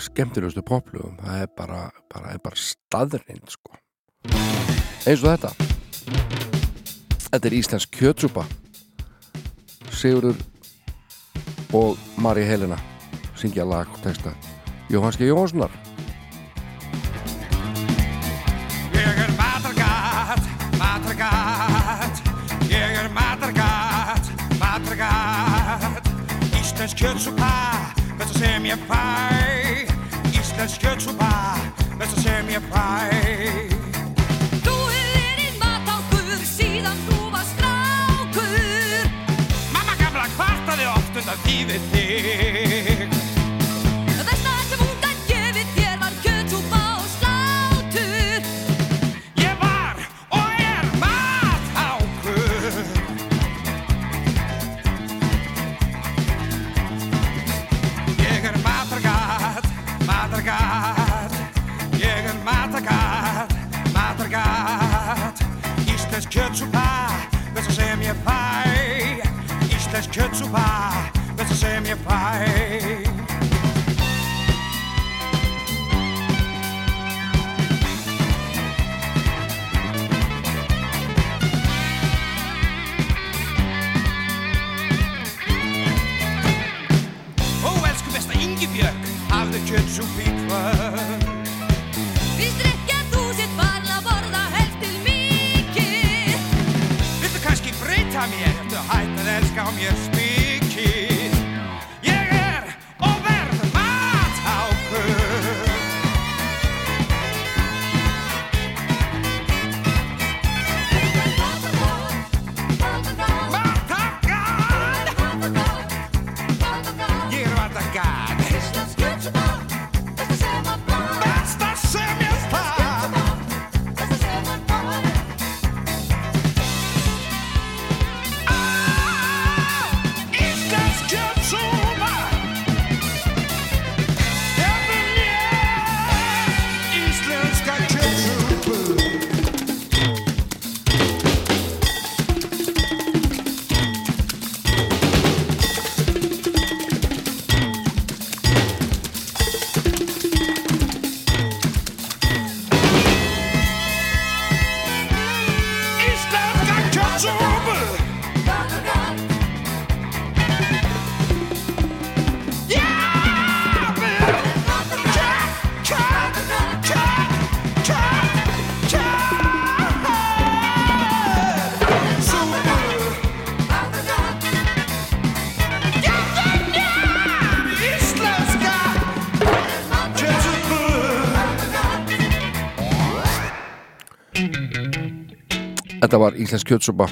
skemmtilegustu poplugum það er bara, bara, er bara staðrind sko. eins og þetta. Þetta er Íslensk kjötsúpa. Sigurður og Mari Helena syngja lag og texta Jóhanski Jóhanssonar
Ég er matargat, matargat. Ég er matargat, matargat. Íslensk kjötsúpa, sem ég fæ. Íslensk kjötsúpa, þetta sem ég fæ.
Þú hefur verið matangur síðan þú var strákur.
Mamma gamla kvartaði oft undan því við þig Íslensk kjötsúpa, þess sem ég fæ Íslensk kjötsúpa, þess sem ég fæ Ó, elsku besta Ingibjörg, hafðu kjötsúp
að
Þetta var Íslensk kjötsúpa.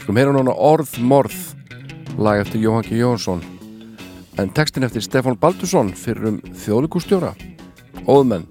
Skulum heyra núna Orð Morð lag eftir Jóhann G. Jóhansson en textin eftir Stefán Baldursson fyrir um þjóðlikustjóra Óðmenn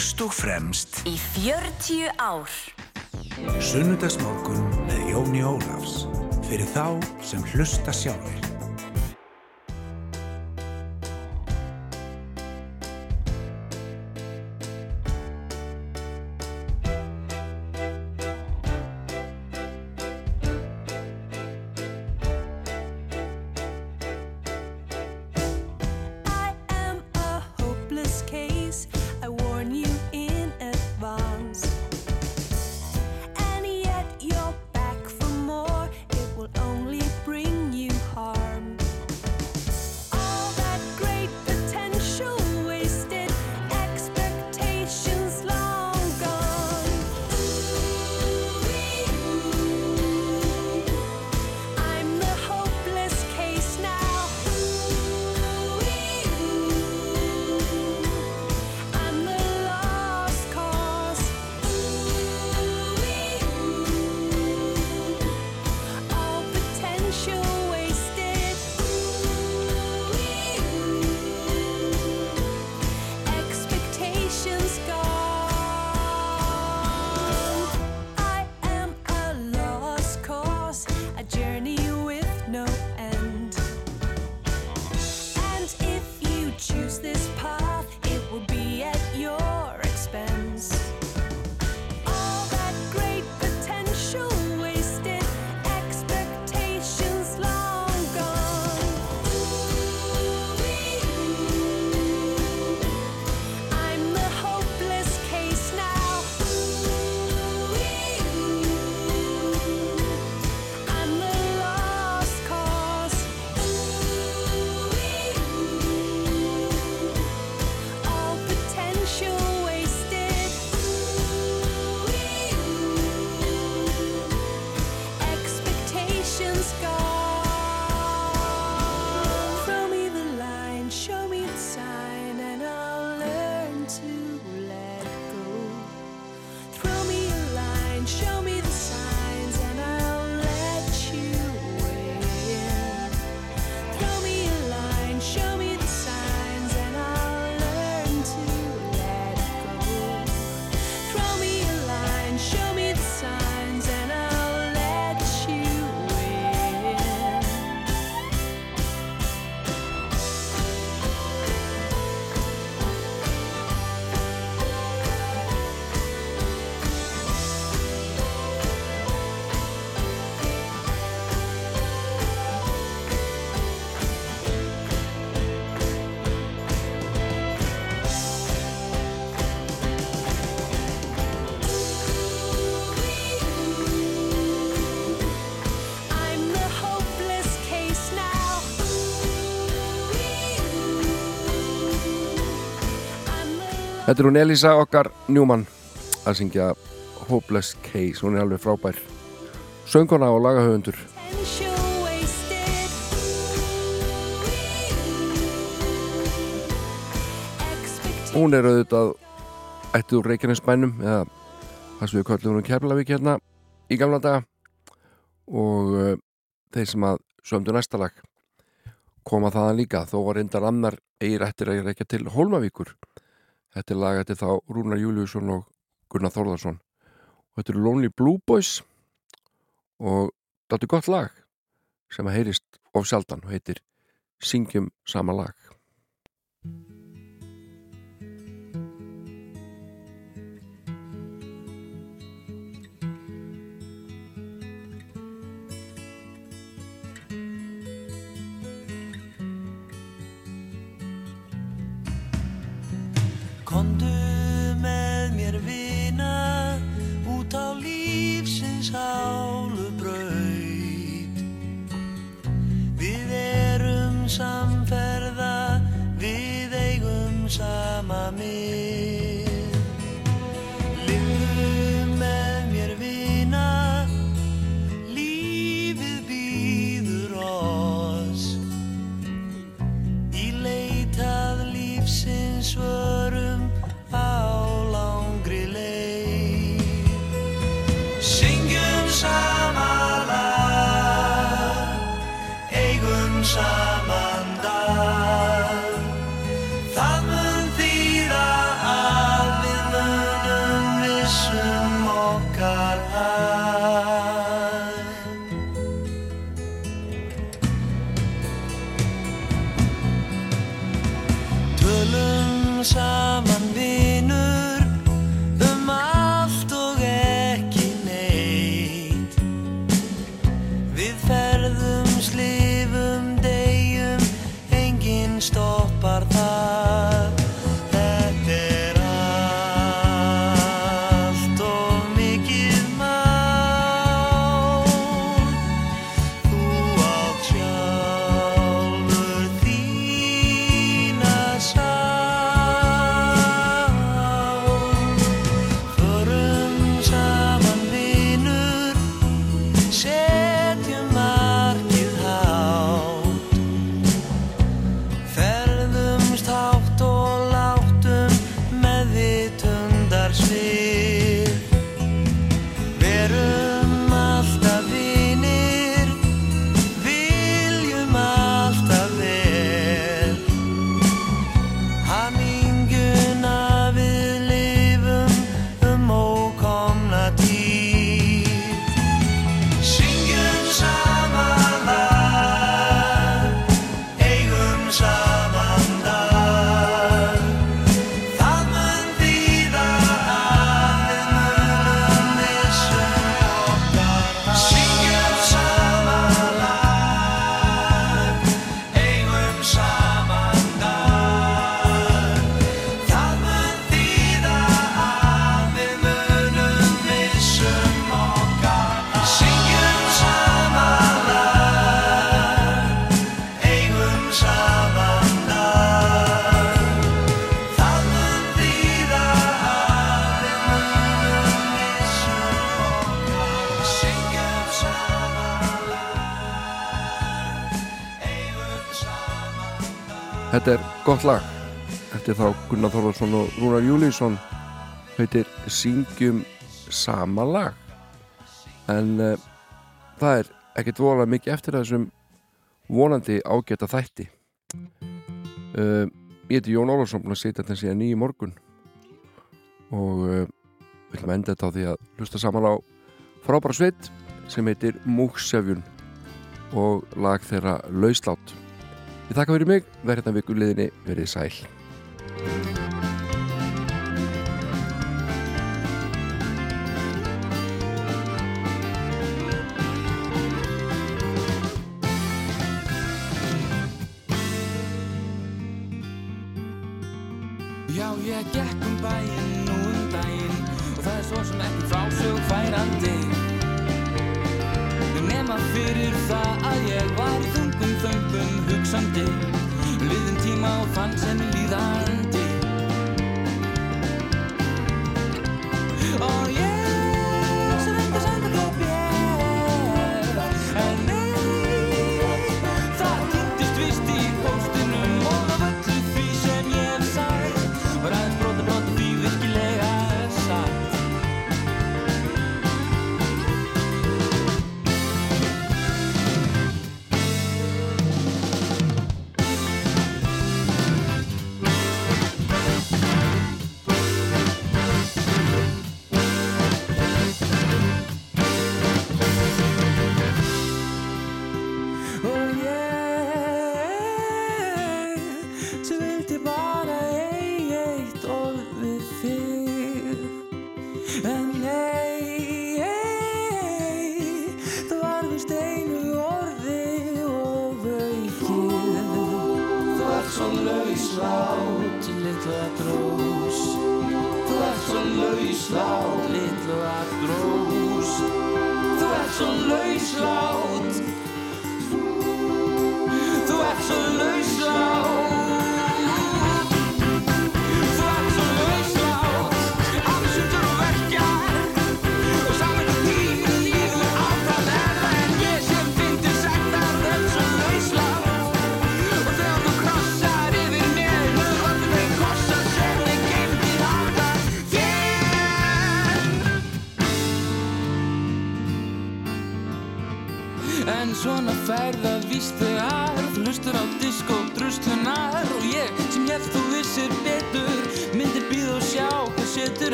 Fyrst og fremst
í 40 ár.
Sunnudagsmorgun með Jóni Ólafs Fyrir þá sem hlusta sjálfur
Þetta er hún Elisa okkar Newman. Að syngja Hopeless Case, hún er alveg frábær. Sönguna og lagahöfundur. Hún er auðvitað ættið úr Reykjanesbænum eða það sem við köllum hún Keflavík hérna í gamla daga. Og uh, þeir sem að sömdu næsta lag koma þaðan líka. Þó var reyndar annar eigir eftir að reykja til Hólmavíkur þetta er lag eftir þá Rúnar Júliusson og Gunnar Þórðarsson og þetta eru Lonely Blue Boys og þetta er gott lag sem að heyrist of sjaldan og heitir Syngjum sama lag
samferða, við eigum sama mið Lifðu með mér vina, lífið býður oss. Í leitað lífsins svörum á langri leið. Syngjum sama lag, eigum saman
gott lag. Eftir þá Gunnar Þorvarsson og Rúnar Júlísson heitir Syngjum sama lag. En uh, það er ekkert volað mikið eftir þessum vonandi ágæta þætti. Uh, ég heiti Jón Ólarsson og setja þetta síðan nýju morgun. Og uh, við viljum enda þetta á því að hlusta saman á frábæra sveit sem heitir Múksefjun og lag þeirra Lauslátt Ég þakka fyrir mig, verður hérna vikuleginni, verðið sæl.
Ég gekk um bæinn og um dæinn og það er svo sem ekki frásug færandi tíma fyrir það að ég var í þungum þöngum hugsandi. Liðin tíma og fann sem líðan